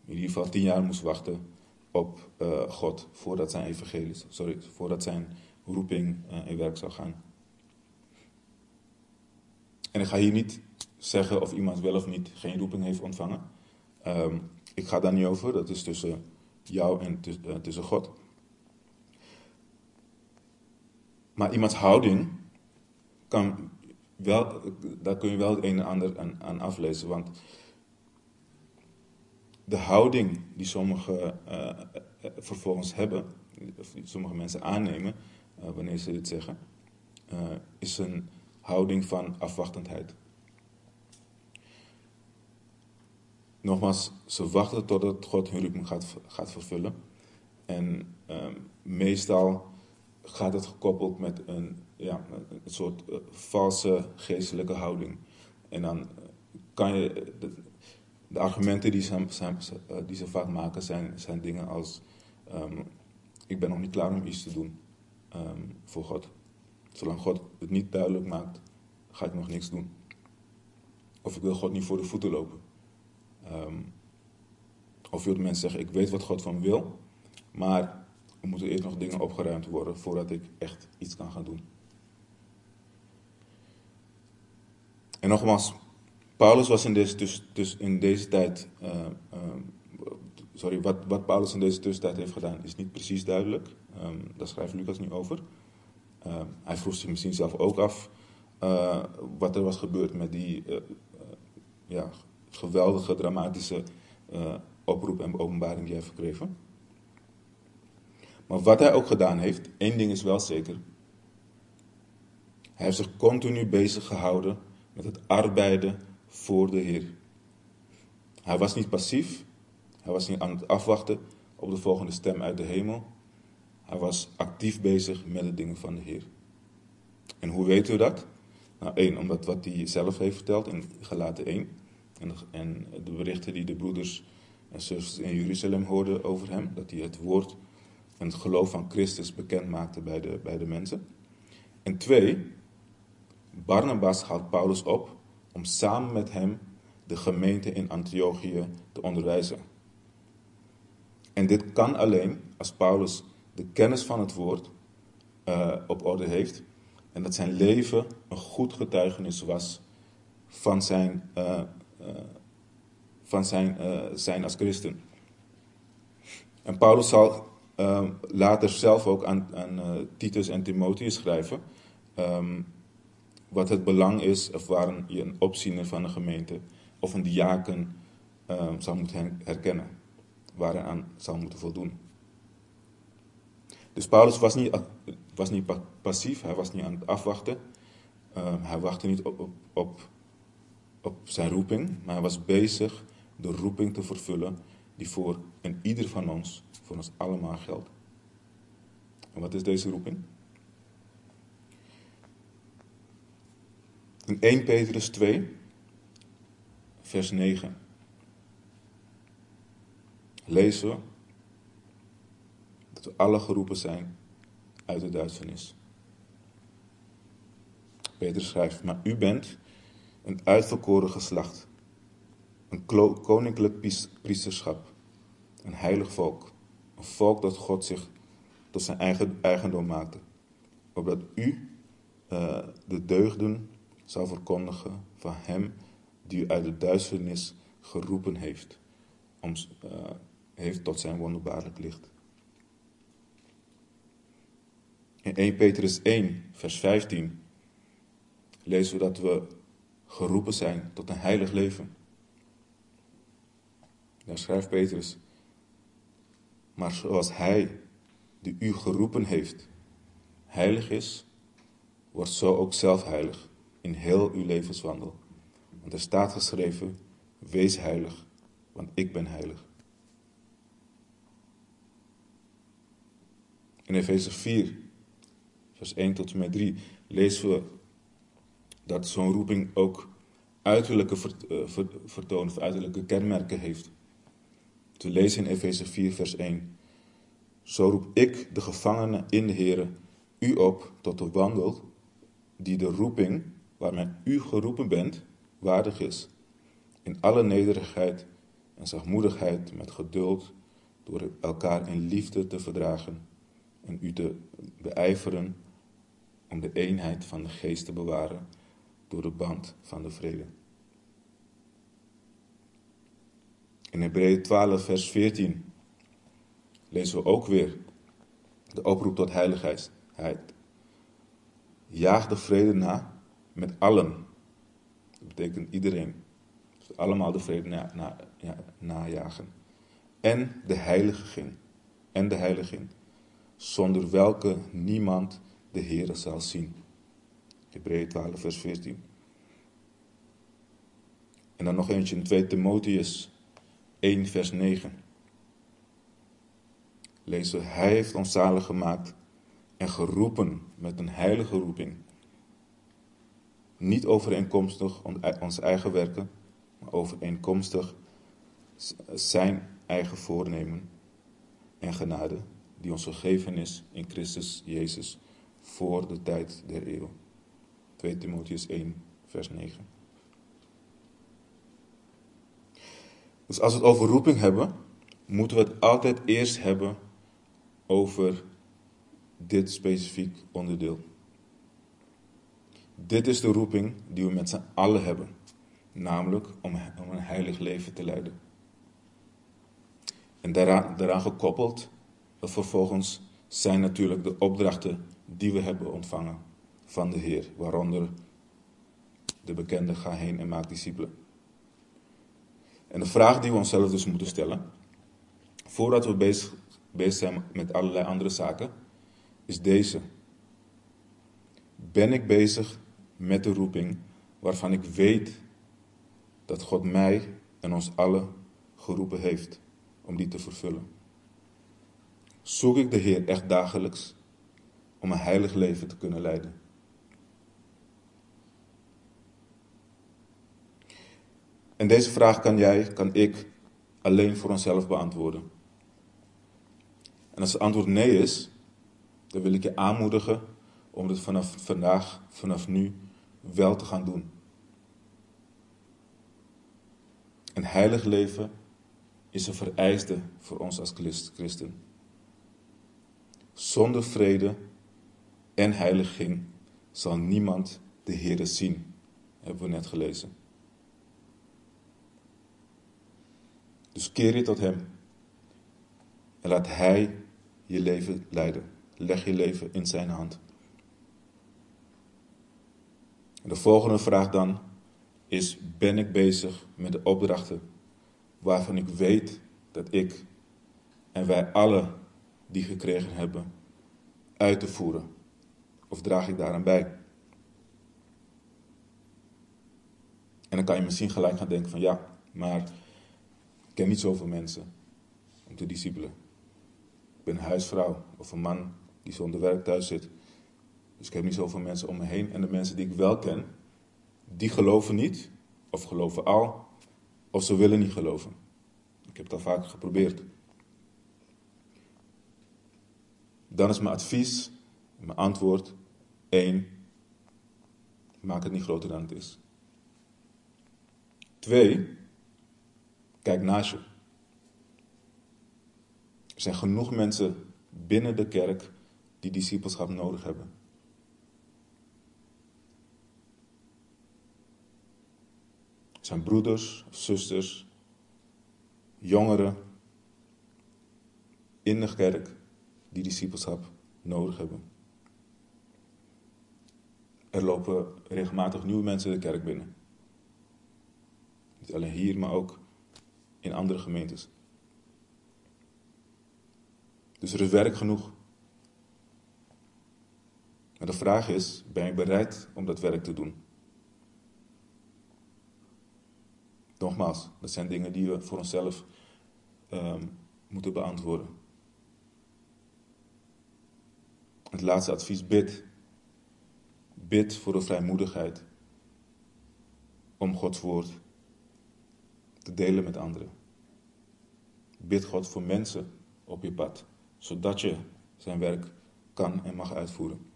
in ieder geval tien jaar moest wachten op uh, God voordat zijn evangelie, sorry, voordat zijn roeping in werk zou gaan. En ik ga hier niet zeggen of iemand wel of niet geen roeping heeft ontvangen. Um, ik ga daar niet over, dat is tussen jou en tussen God. Maar iemands houding kan wel, daar kun je wel het een en ander aan, aan aflezen. Want de houding die sommigen uh, vervolgens hebben, of die sommige mensen aannemen wanneer ze dit zeggen, is een houding van afwachtendheid. Nogmaals, ze wachten totdat God hun roeping gaat, gaat vervullen. En meestal gaat het gekoppeld met een, ja, een soort valse geestelijke houding. En dan eh, kan je. De, argumenten die ze, uh, die vaak maken zijn, zijn dingen als: um, Ik ben nog niet klaar om iets te doen um, voor God. Zolang God het niet duidelijk maakt, ga ik nog niks doen. Of ik wil God niet voor de voeten lopen. Um, of veel mensen zeggen: Ik weet wat God van wil, maar er moeten eerst nog dingen opgeruimd worden voordat ik echt iets kan gaan doen. En nogmaals, Paulus was in deze, in deze tijd. Uh, uh, sorry, wat, wat Paulus in deze tussentijd heeft gedaan is niet precies duidelijk. Um, daar schrijft Lucas niet over. Uh, hij vroeg zich misschien zelf ook af uh, wat er was gebeurd met die ja, geweldige, dramatische oproep en openbaring die hij heeft gekregen. Maar wat hij ook gedaan heeft, één ding is wel zeker. Hij heeft zich continu bezig gehouden met het arbeiden voor de Heer. Hij was niet passief, hij was niet aan het afwachten op de volgende stem uit de hemel. Hij was actief bezig met de dingen van de Heer. En hoe weet u dat? Nou, één, omdat wat hij zelf heeft verteld in Galaten 1. En de, en de berichten die de broeders en zusters in Jeruzalem hoorden over hem. Dat hij het woord en het geloof van Christus bekend maakte bij de, bij de mensen. En twee, Barnabas haalt Paulus op om samen met hem de gemeente in Antiochië te onderwijzen. En dit kan alleen als Paulus de kennis van het woord uh, op orde heeft en dat zijn leven een goed getuigenis was van zijn, uh, uh, van zijn, zijn als christen. En Paulus zal later zelf ook aan, aan Titus en Timotheus schrijven. Um, wat het belang is, of waar je een opziener van een gemeente of een diaken um, zou moeten herkennen. Waar hij aan zou moeten voldoen. Dus Paulus was niet, was niet passief, hij was niet aan het afwachten. hij wachtte niet op, op, op, op zijn roeping, maar hij was bezig de roeping te vervullen die voor een ieder van ons voor ons allemaal geldt. En wat is deze roeping? In 1 Petrus 2, vers 9, lezen we dat we alle geroepen zijn uit de duisternis. Petrus schrijft, maar u bent een uitverkoren geslacht, een koninklijk priesterschap, een heilig volk een volk dat God zich tot zijn eigen eigendom maakte. Opdat u uh, de deugden zou verkondigen van hem die u uit de duisternis geroepen heeft, om, uh, heeft tot zijn wonderbaarlijk licht. In 1 Petrus 1, vers 15 lezen we dat we geroepen zijn tot een heilig leven. Daar schrijft Petrus, maar zoals Hij, die u geroepen heeft, heilig is, wordt zo ook zelf heilig in heel uw levenswandel. Want er staat geschreven, wees heilig, want ik ben heilig. In Efeze 4, vers 1 tot en met 3, lezen we dat zo'n roeping ook uiterlijke eh, vertoon of uiterlijke kenmerken heeft. Te lezen in Efeze 4, vers 1. Zo roep ik, de gevangene in de Here, u op tot de wandel die de roeping waarmee u geroepen bent, waardig is. In alle nederigheid en zachtmoedigheid, met geduld, door elkaar in liefde te verdragen en u te beijveren om de eenheid van de geest te bewaren door de band van de vrede. In Hebreeën 12, vers 14 lezen we ook weer de oproep tot heiligheid. Jaag de vrede na met allen. Dat betekent iedereen. Allemaal de vrede na, na, ja, najagen. En de heiliging. En de heiliging. Zonder welke niemand de Heere zal zien. Hebreeën 12, vers 14. En dan nog eentje in 2 Timotheus 1, vers 9. Lezen, Hij heeft ons zalig gemaakt en geroepen met een heilige roeping. Niet overeenkomstig onze eigen werken, maar overeenkomstig zijn eigen voornemen en genade, die ons gegeven is in Christus Jezus voor de tijd der eeuw. 2 Timotheus 1, vers 9. Dus als we het over roeping hebben, moeten we het altijd eerst hebben over dit specifiek onderdeel. Dit is de roeping die we met z'n allen hebben, namelijk om, een heilig leven te leiden. En daaraan, daaraan gekoppeld, vervolgens zijn natuurlijk de opdrachten die we hebben ontvangen van de Heer, waaronder de bekende ga heen en maak discipelen. En de vraag die we onszelf dus moeten stellen, voordat we bezig, bezig zijn met allerlei andere zaken, is deze. Ben ik bezig met de roeping waarvan ik weet dat God mij en ons allen geroepen heeft om die te vervullen? Zoek ik de Heer echt dagelijks om een heilig leven te kunnen leiden? En deze vraag kan jij, kan ik alleen voor onszelf beantwoorden. En als het antwoord nee is, dan wil ik je aanmoedigen om het vanaf vandaag, vanaf nu, wel te gaan doen. Een heilig leven is een vereiste voor ons als christen. Zonder vrede en heiliging zal niemand de Heer zien, hebben we net gelezen. Dus keer je tot Hem en laat Hij je leven leiden. Leg je leven in Zijn hand. En de volgende vraag dan is: ben ik bezig met de opdrachten waarvan ik weet dat ik en wij alle die gekregen hebben uit te voeren? Of draag ik daaraan bij? En dan kan je misschien gelijk gaan denken van ja, maar ik ken niet zoveel mensen om te discipelen. Ik ben een huisvrouw of een man die zonder werk thuis zit. Dus ik heb niet zoveel mensen om me heen. En de mensen die ik wel ken, die geloven niet, of geloven al, of ze willen niet geloven. Ik heb dat vaak geprobeerd. Dan is mijn advies, mijn antwoord, één, maak het niet groter dan het is. Twee, kijk naast je. Er zijn genoeg mensen binnen de kerk die discipelschap nodig hebben. Zijn broeders, zusters, jongeren in de kerk die discipelschap nodig hebben. Er lopen regelmatig nieuwe mensen de kerk binnen. Niet alleen hier, maar ook in andere gemeentes. Dus er is werk genoeg. Maar de vraag is: ben je bereid om dat werk te doen? Nogmaals, dat zijn dingen die we voor onszelf um, moeten beantwoorden. Het laatste advies, bid. Bid voor de vrijmoedigheid om Gods woord te delen met anderen. Bid God voor mensen op je pad, zodat je zijn werk kan en mag uitvoeren.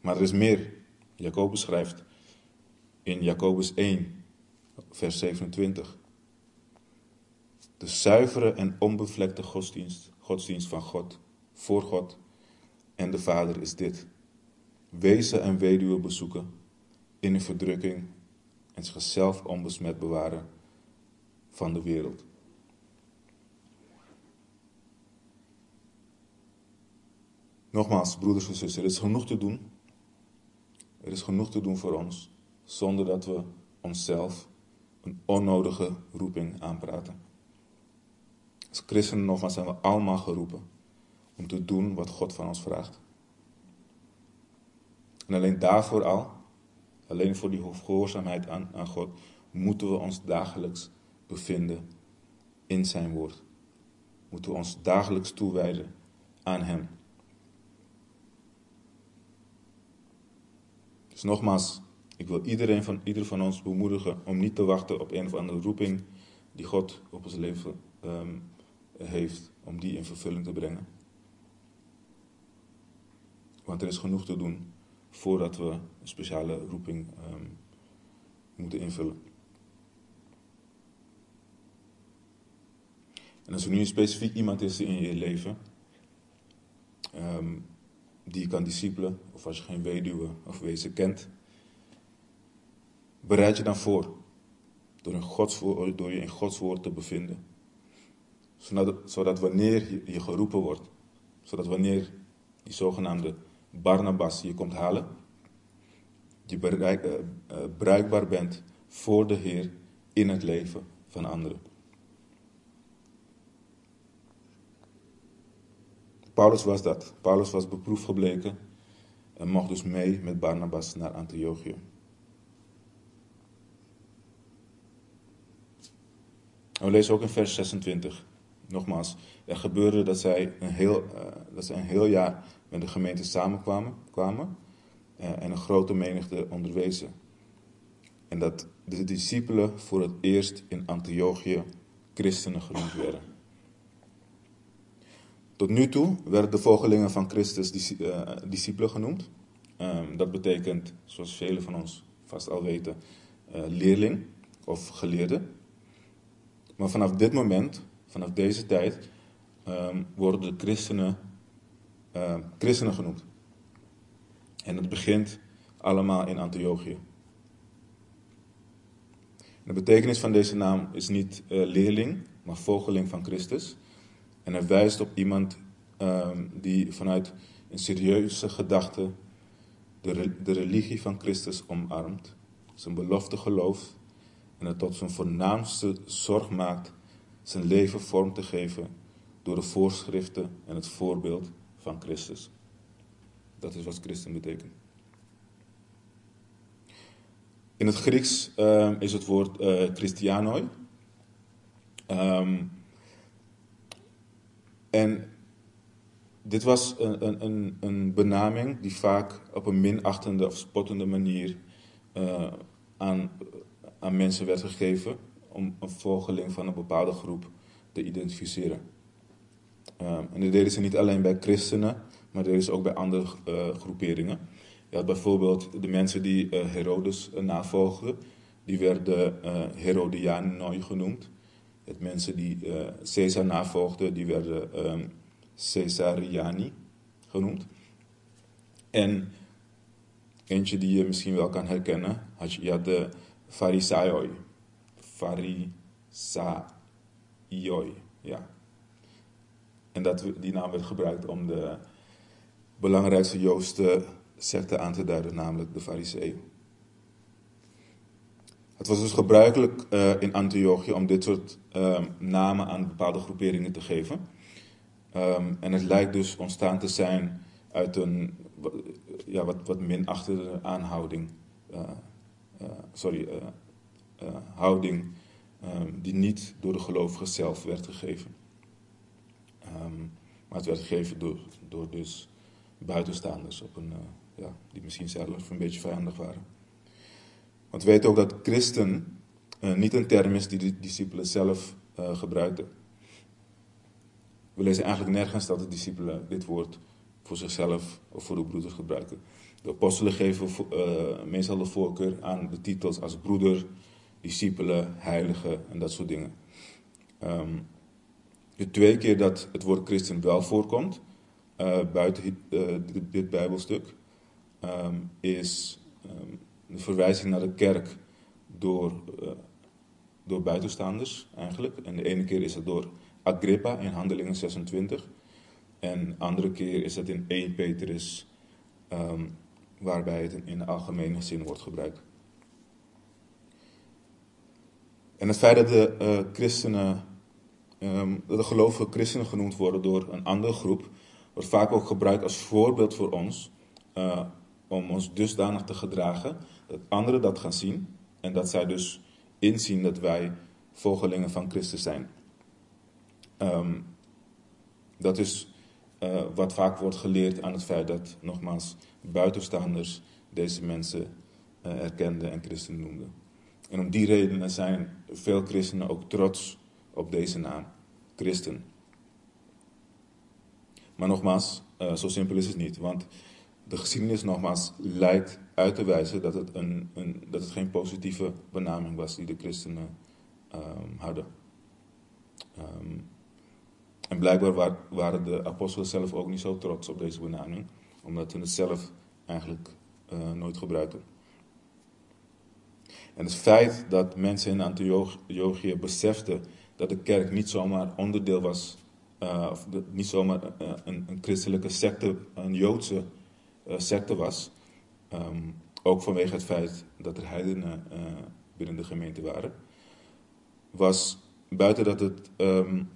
Maar er is meer. Jacobus schrijft in Jacobus 1, vers 27. De zuivere en onbevlekte godsdienst, godsdienst van God, voor God en de Vader is dit. Wezen en weduwen bezoeken in een verdrukking en zichzelf onbesmet bewaren van de wereld. Nogmaals, broeders en zusters, er is genoeg te doen. Er is genoeg te doen voor ons, zonder dat we onszelf een onnodige roeping aanpraten. Als christenen nogmaals zijn we allemaal geroepen om te doen wat God van ons vraagt. En alleen daarvoor al, alleen voor die gehoorzaamheid aan, aan God, moeten we ons dagelijks bevinden in Zijn woord. Moeten we ons dagelijks toewijden aan Hem. Dus nogmaals, ik wil iedereen van, ieder van ons bemoedigen om niet te wachten op een of andere roeping die God op ons leven um, heeft, om die in vervulling te brengen. Want er is genoeg te doen voordat we een speciale roeping um, moeten invullen. En als er nu een specifiek iemand is in je leven um, die je kan discipelen, of als je geen weduwe of wezen kent, bereid je dan voor door, Gods, door je in Gods woord te bevinden. Zodat, zodat wanneer je, geroepen wordt, zodat wanneer die zogenaamde Barnabas je komt halen, je bereik, uh, uh, bruikbaar bent voor de Heer in het leven van anderen. Paulus was dat. Paulus was beproefd gebleken en mocht dus mee met Barnabas naar Antiochië. We lezen ook in vers 26, nogmaals, er gebeurde dat zij een heel, uh, dat zij een heel jaar met de gemeente samenkwamen kwamen, uh, en een grote menigte onderwezen. En dat de discipelen voor het eerst in Antiochië christenen genoemd werden. Tot nu toe werden de volgelingen van Christus uh, discipelen genoemd. Um, dat betekent, zoals velen van ons vast al weten, leerling of geleerde. Maar vanaf dit moment, vanaf deze tijd, um, worden de christenen uh, christenen genoemd. En het begint allemaal in Antiochië. De betekenis van deze naam is niet uh, leerling, maar volgeling van Christus. En het wijst op iemand um, die vanuit een serieuze gedachte de, de religie van Christus omarmt, zijn belofte gelooft en het tot zijn voornaamste zorg maakt zijn leven vorm te geven door de voorschriften en het voorbeeld van Christus. Dat is wat christen betekent. In het Grieks uh, is het woord uh, Christianoi. Um, en dit was een, een, een benaming die vaak op een minachtende of spottende manier uh, aan, aan mensen werd gegeven om een volgeling van een bepaalde groep te identificeren. Um, en dat deden ze niet alleen bij christenen, maar deden ze ook bij andere uh, groeperingen. Je had bijvoorbeeld de mensen die uh, Herodes uh, navolgden, die werden Herodianoi genoemd. Had mensen die Caesar navolgden, die werden um, Caesariani genoemd. En eentje die je misschien wel kan herkennen, had je, je had de Farisaioi. Farisaioi, ja. En dat, die naam werd gebruikt om de belangrijkste Joodse secte aan te duiden, namelijk de Fariseeën. Het was dus gebruikelijk uh, in Antiochië om dit soort uh, namen aan bepaalde groeperingen te geven. Um, en het lijkt dus ontstaan te zijn uit een ja, wat, wat minachtende aanhouding. Uh, sorry, houding um, die niet door de gelovigen zelf werd gegeven. Um, maar het werd gegeven door, door dus buitenstaanders op een, ja, die misschien zelf een beetje vijandig waren. Want we weten ook dat christen niet een term is die de discipelen zelf uh, gebruikten. We lezen eigenlijk nergens dat de discipelen dit woord voor zichzelf of voor de broeders gebruiken. De apostelen geven uh, meestal de voorkeur aan de titels als broeder, discipelen, heilige en dat soort dingen. Um, de twee keer dat het woord christen wel voorkomt, uh, buiten uh, dit, Bijbelstuk, um, is um, de verwijzing naar de kerk door, door buitenstaanders eigenlijk. En de ene keer is het door Agrippa in Handelingen 26. En de andere keer is het in 1 Petrus, um, waarbij het in de algemene zin wordt gebruikt. En het feit dat de uh, christenen, um, dat de gelovige christenen genoemd worden door een andere groep, wordt vaak ook gebruikt als voorbeeld voor ons, uh, om ons dusdanig te gedragen dat anderen dat gaan zien en dat zij dus inzien dat wij volgelingen van Christus zijn. Um, dat is uh, wat vaak wordt geleerd aan het feit dat, nogmaals, buitenstaanders deze mensen uh, erkenden en christen noemden. En om die redenen zijn veel christenen ook trots op deze naam, christen. Maar nogmaals, uh, zo simpel is het niet, want de geschiedenis nogmaals lijkt uit te wijzen dat het, een, een dat het geen positieve benaming was die de christenen um, hadden. Um, en blijkbaar waren de apostelen zelf ook niet zo trots op deze benaming, omdat ze het zelf eigenlijk uh, nooit gebruikten. En het feit dat mensen in Antiochië beseften dat de kerk niet zomaar onderdeel was, uh, of niet zomaar uh, een, een, christelijke secte, een Joodse secte was, um, ook vanwege het feit dat er heidenen binnen de gemeente waren, was buiten dat het um,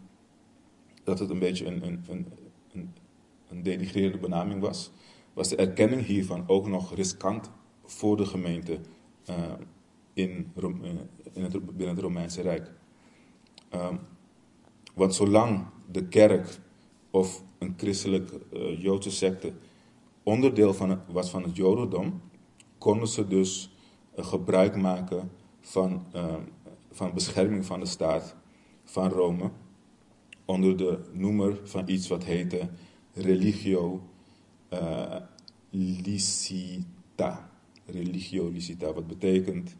dat het een beetje een, een, een, een denigrerende benaming was, was de erkenning hiervan ook nog riskant voor de gemeente uh, in, uh, in het, binnen het Romeinse Rijk. Um, want zolang de kerk of een christelijke uh, Joodse secte onderdeel van was van het Jodendom, konden ze dus gebruik maken van, van bescherming van de staat van Rome onder de noemer van iets wat heette religio uh, licita. Religio licita, wat betekent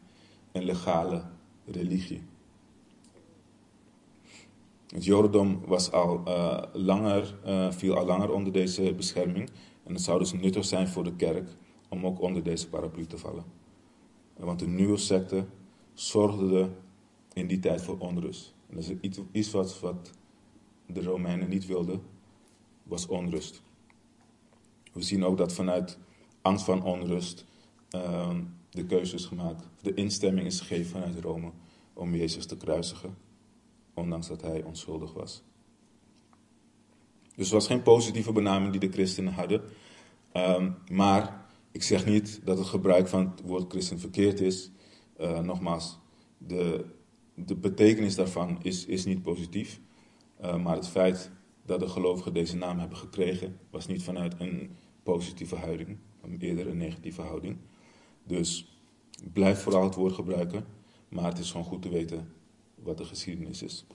een legale religie. Het Jodendom was al, uh, langer, uh, viel al langer onder deze bescherming. En het zou dus nuttig zijn voor de kerk om ook onder deze paraplu te vallen. Want de nieuwe secte zorgde in die tijd voor onrust. En dat is iets, wat de Romeinen niet wilden, was onrust. We zien ook dat vanuit angst van onrust uh, de keuze is gemaakt, de instemming is gegeven vanuit Rome om Jezus te kruisigen, ondanks dat hij onschuldig was. Dus het was geen positieve benaming die de christenen hadden. Um, maar ik zeg niet dat het gebruik van het woord christen verkeerd is. Uh, nogmaals, de, de betekenis daarvan is, is niet positief. Uh, maar het feit dat de gelovigen deze naam hebben gekregen, was niet vanuit een positieve houding, eerder een negatieve houding. Dus blijf vooral het woord gebruiken, maar het is gewoon goed te weten wat de geschiedenis is.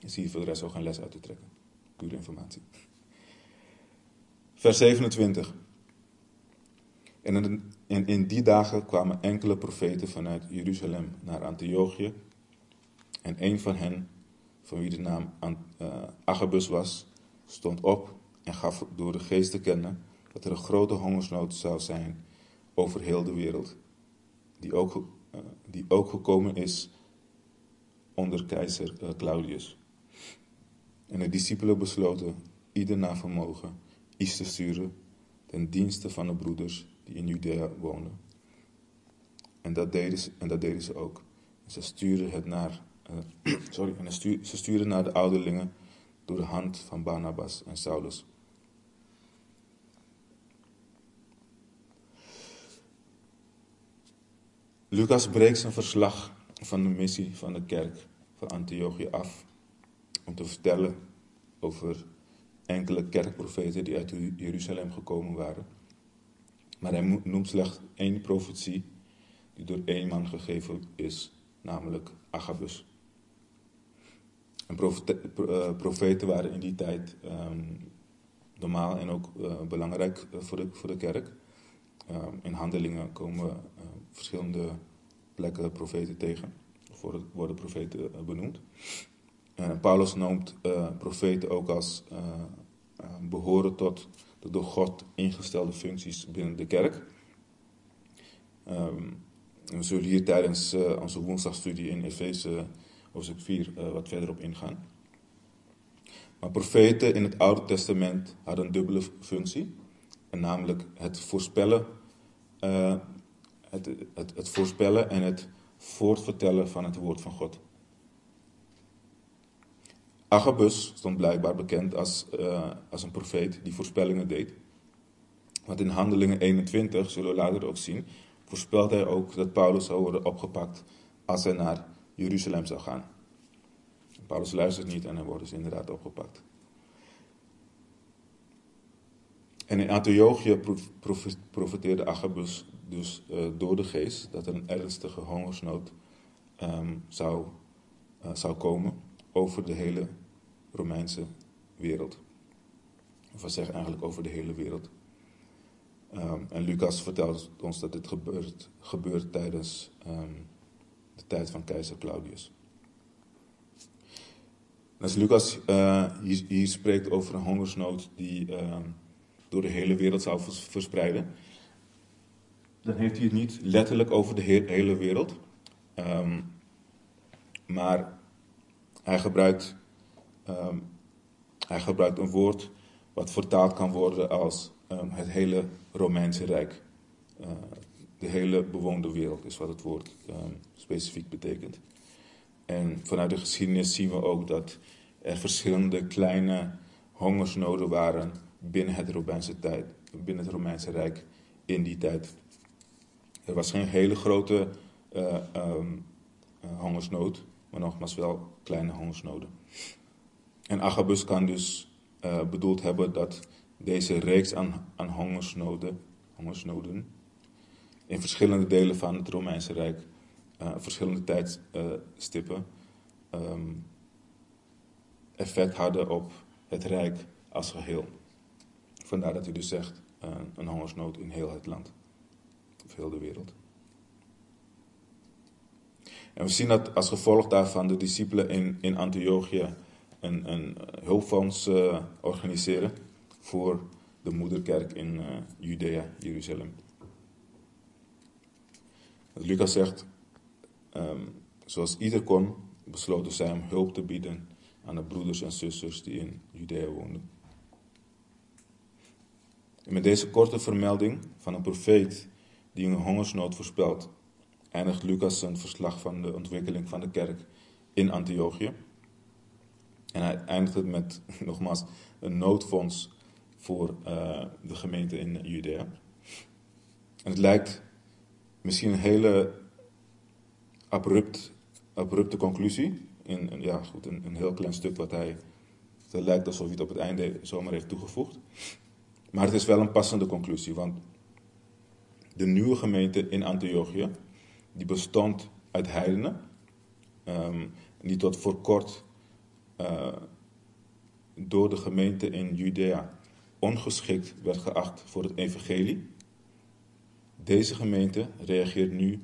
En zie je voor de rest ook geen les uit te trekken. Pure informatie. Vers 27. En in die dagen kwamen enkele profeten vanuit Jeruzalem naar Antiochië. En een van hen van wie de naam uh, Agabus was, stond op en gaf door de geest te kennen dat er een grote hongersnood zou zijn over heel de wereld, die ook, uh, die ook gekomen is onder keizer uh, Claudius. En de discipelen besloten ieder naar vermogen iets te sturen ten dienste van de broeders die in Judea woonden. En dat deden ze, en dat deden ze ook. ze stuurden het naar uh, sorry, en ze stuurden naar de ouderlingen door de hand van Barnabas en Saulus. Lucas breekt zijn verslag van de missie van de kerk van Antiochië af om te vertellen over enkele kerkprofeten die uit Jeruzalem gekomen waren. Maar hij noemt slechts één profetie die door één man gegeven is, namelijk Agabus. En eh, profeten waren in die tijd um, normaal en ook belangrijk voor, de, voor de kerk. in handelingen komen verschillende plekken profeten tegen, of worden profeten benoemd. Paulus noemt profeten ook als behoren tot de door God ingestelde functies binnen de kerk. Um, we zullen hier tijdens onze woensdagstudie in Efeze hoofdstuk 4 uh, wat verder op ingaan. Maar profeten in het Oude Testament hadden een dubbele functie. En namelijk het voorspellen, uh, het, het, het voorspellen en het voortvertellen van het woord van God. Agabus stond blijkbaar bekend als, uh, als een profeet die voorspellingen deed. Want in Handelingen 21, zullen we later ook zien, voorspelt hij ook dat Paulus zou worden opgepakt als hij naar Jeruzalem zou gaan. Paulus luistert niet en hij wordt dus inderdaad opgepakt. En in Antiochië profeteerde Agabus dus uh, door de geest dat er een ernstige hongersnood um, zou, uh, zou komen over de hele Romeinse wereld. Of we zeggen eigenlijk over de hele wereld. Um, en Lucas vertelt ons dat dit gebeurt, gebeurt tijdens um, de tijd van keizer Claudius. als Lucas uh, hier, spreekt over een hongersnood die uh, door de hele wereld zou verspreiden, dan heeft hij het niet letterlijk over de he hele wereld. Um, maar hij gebruikt, hij gebruikt een woord wat vertaald kan worden als um, het hele Romeinse Rijk. Uh, de hele bewoonde wereld is wat het woord um, specifiek betekent. En vanuit de geschiedenis zien we ook dat er verschillende kleine hongersnoden waren binnen het Romeinse, tijd, binnen het Romeinse Rijk in die tijd. Er was geen hele grote uh, um, uh, hongersnood, maar nogmaals wel kleine hongersnoden. En Agabus kan dus uh, bedoeld hebben dat deze reeks aan, aan hongersnoden, hongersnoden in verschillende delen van het Romeinse Rijk, uh, verschillende tijdstippen, um, effect hadden op het Rijk als geheel. Vandaar dat hij dus zegt uh, een hongersnood in heel het land, of heel de wereld. En we zien dat als gevolg daarvan de discipelen in, in Antiochië een, een hulpfonds uh, organiseren voor de moederkerk in Judea, Jeruzalem. Lucas zegt, um, zoals ieder kon, besloten zij om hulp te bieden aan de broeders en zusters die in Judea woonden. En met deze korte vermelding van een profeet die een hongersnood voorspelt, eindigt Lucas zijn verslag van de ontwikkeling van de kerk in Antiochië. En hij eindigt het met, nogmaals, een noodfonds voor uh, de gemeente in Judea. En het lijkt misschien een hele abrupt, abrupte conclusie. In, ja, goed, een, een heel klein stuk wat hij. Het lijkt alsof hij het op het einde zomaar heeft toegevoegd. Maar het is wel een passende conclusie, want de nieuwe gemeente in Antiochië, die bestond uit heidenen, um, die tot voor kort uh, door de gemeente in Judea ongeschikt werd geacht voor het evangelie. Deze gemeente reageert nu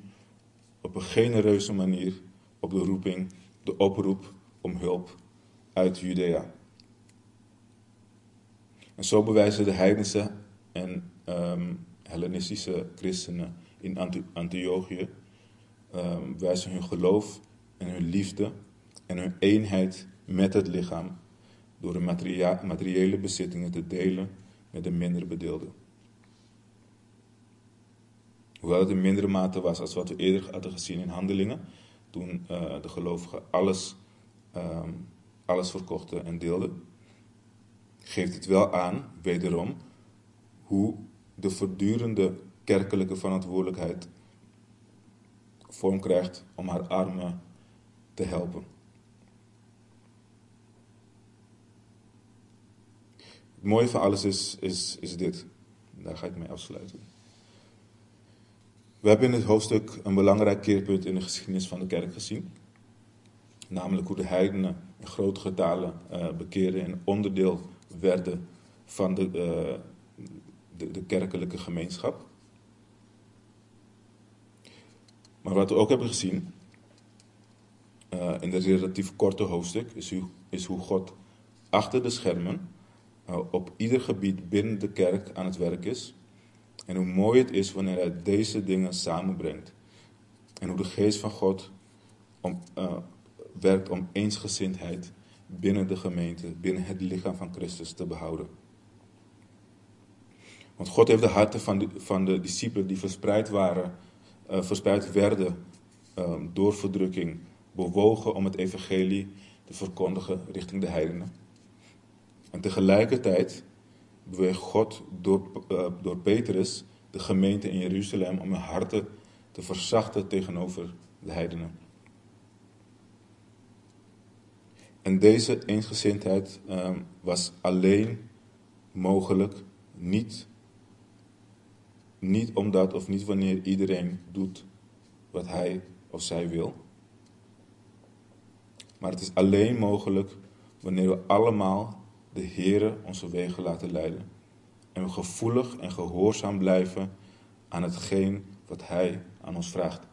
op een genereuze manier op de roeping, de oproep om hulp uit Judea. En zo bewijzen de heidense en um, Hellenistische christenen in Antiochië um, wijzen hun geloof en hun liefde en hun eenheid met het lichaam door de materiële bezittingen te delen met de minder bedeelden. Hoewel het in mindere mate was als wat we eerder hadden gezien in handelingen, toen uh, de gelovigen alles, um, alles verkochten en deelden, geeft het wel aan, wederom, hoe de voortdurende kerkelijke verantwoordelijkheid vorm krijgt om haar armen te helpen. Het mooie van alles is, is, is dit. Daar ga ik mee afsluiten. We hebben in dit hoofdstuk een belangrijk keerpunt in de geschiedenis van de kerk gezien. Namelijk hoe de heidenen in grote getalen uh, bekeerden en onderdeel werden van de, eh, de, de kerkelijke gemeenschap. Maar wat we ook hebben gezien uh, in het relatief korte hoofdstuk is, hoe, is hoe God achter de schermen op ieder gebied binnen de kerk aan het werk is. En hoe mooi het is wanneer hij deze dingen samenbrengt. En hoe de geest van God uh, werkt om eensgezindheid binnen de gemeente, binnen het lichaam van Christus te behouden. Want God heeft de harten van de, van de discipelen die verspreid waren, uh, verspreid werden um, door verdrukking, bewogen om het evangelie te verkondigen richting de heidenen. En tegelijkertijd beweegt God door, uh, door Petrus de gemeente in Jeruzalem om hun harten te verzachten tegenover de heidenen. En deze eensgezindheid um, was alleen mogelijk, niet, niet omdat of niet wanneer iedereen doet wat hij of zij wil. Maar het is alleen mogelijk wanneer we allemaal de Heere onze wegen laten leiden. En we gevoelig en gehoorzaam blijven aan hetgeen wat Hij aan ons vraagt.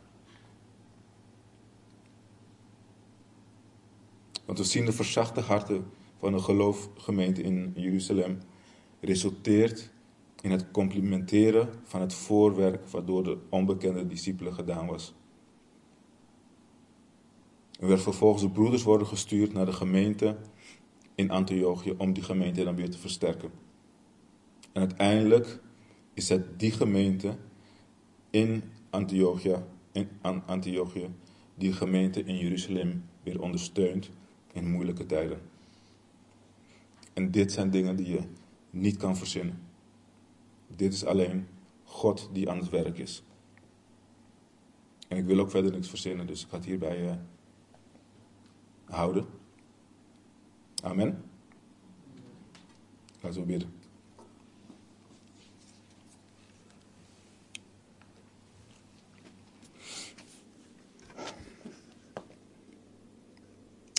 Want we zien de verzachte harten van de geloofgemeente in Jeruzalem resulteert in het complimenteren van het voorwerk wat door de onbekende discipelen gedaan was. Er werd vervolgens de broeders worden gestuurd naar de gemeente in Antiochië om die gemeente dan weer te versterken. En uiteindelijk is het die gemeente in Antiochië, in Antiochië die gemeente in Jeruzalem weer ondersteunt in moeilijke tijden. En dit zijn dingen die je niet kan verzinnen. Dit is alleen God die aan het werk is. En ik wil ook verder niks verzinnen, dus ik ga het hierbij uh, houden. Amen. Laten we bidden.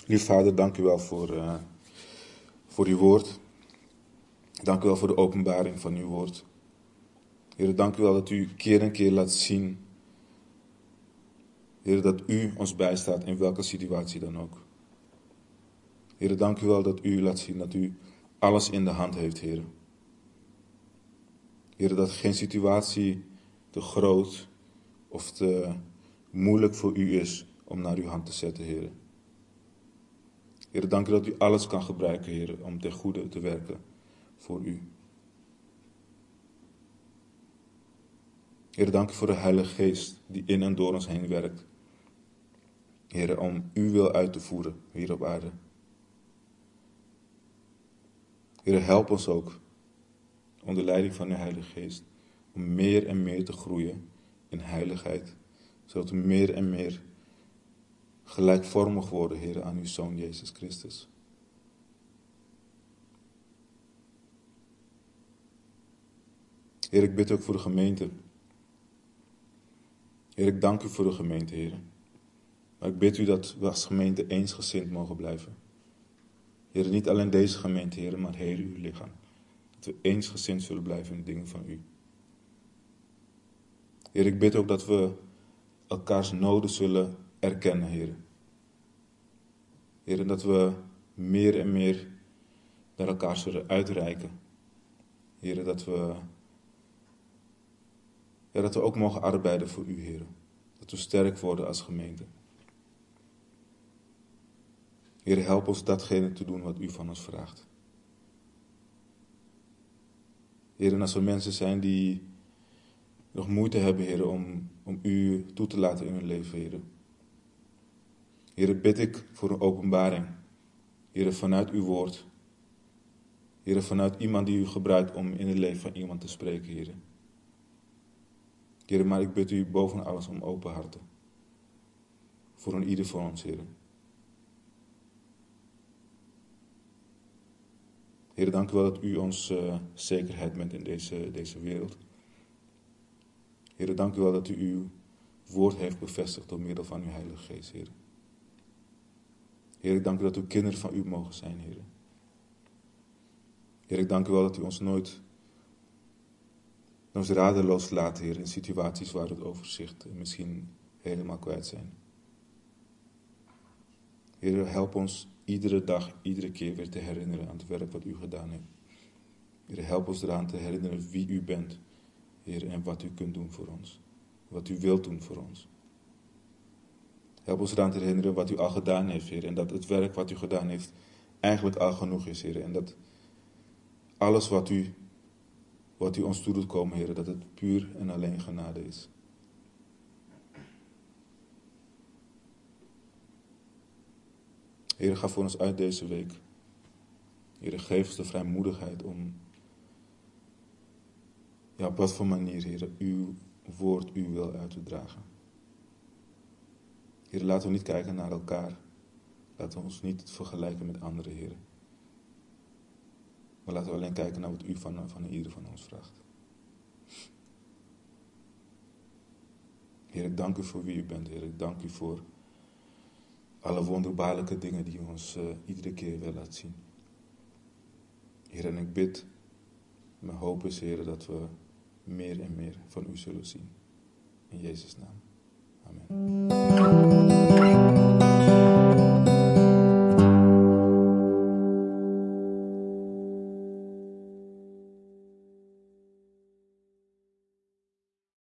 Lief Vader, dank u wel voor, uh, voor uw woord. Dank u wel voor de openbaring van uw woord. Heer, dank u wel dat u keer en keer laat zien. Heer, dat u ons bijstaat in welke situatie dan ook. Heer, dank u wel dat u laat zien dat u alles in de hand heeft, Heer. Heer, dat geen situatie te groot of te moeilijk voor u is om naar uw hand te zetten, Heer. Heer, dank u dat u alles kan gebruiken, Heer, om ten goede te werken voor u. Heer, dank u voor de Heilige Geest die in en door ons heen werkt. Heer, om uw wil uit te voeren hier op aarde. Heer, help ons ook onder leiding van uw Heilige Geest om meer en meer te groeien in heiligheid, zodat we meer en meer gelijkvormig worden, Heer, aan uw Zoon Jezus Christus. Heer, ik bid ook voor de gemeente. Heer, ik dank u voor de gemeente, Heer. Maar ik bid u dat we als gemeente eensgezind mogen blijven. Heer, niet alleen deze gemeente, Heer, maar Heer, uw lichaam. Dat we eensgezind zullen blijven in de dingen van u. Heer, ik bid ook dat we elkaars noden zullen erkennen, Heer. Heer, dat we meer en meer naar elkaar zullen uitreiken. Heer, dat we, ja, dat we ook mogen arbeiden voor u, Heer. Dat we sterk worden als gemeente. Heer, help ons datgene te doen wat u van ons vraagt. Heer, en als er mensen zijn die nog moeite hebben, Heer, om, om u toe te laten in hun leven, Heer. Heer, bid ik voor een openbaring. Heer, vanuit uw woord. Heer, vanuit iemand die u gebruikt om in het leven van iemand te spreken, Heer. Heer, maar ik bid u boven alles om open harten. Voor een ieder van ons, Heer. Heer, dank u wel dat u ons uh, zekerheid bent in deze, deze wereld. Heer, dank u wel dat u uw woord heeft bevestigd door middel van uw Heilige Geest, Heer. Heer, ik dank u dat we kinderen van u mogen zijn, Heer. Heer, ik dank u wel dat u ons nooit ons radeloos laat, Heer, in situaties waar het overzicht en misschien helemaal kwijt zijn. Heer, help ons iedere dag, iedere keer weer te herinneren aan het werk wat u gedaan heeft. Heer, help ons eraan te herinneren wie u bent, Heer, en wat u kunt doen voor ons. Wat u wilt doen voor ons. Help ons eraan te herinneren wat u al gedaan heeft, Heer. En dat het werk wat u gedaan heeft eigenlijk al genoeg is, Heer. En dat alles wat u, wat u ons toe doet komen, Heer, dat het puur en alleen genade is. Heer, ga voor ons uit deze week. Heer, geef ons de vrijmoedigheid om, ja, op wat voor manier, Heer, uw woord, uw wil uit te dragen. Heer, laten we niet kijken naar elkaar. Laten we ons niet vergelijken met andere heren. Maar laten we alleen kijken naar wat u van, van ieder van ons vraagt. Heer, ik dank u voor wie u bent, Heer. Ik dank u voor alle wonderbaarlijke dingen die u ons uh, iedere keer wil laten zien. Heer, en ik bid, mijn hoop is, Heer, dat we meer en meer van u zullen zien. In Jezus' naam. Amen.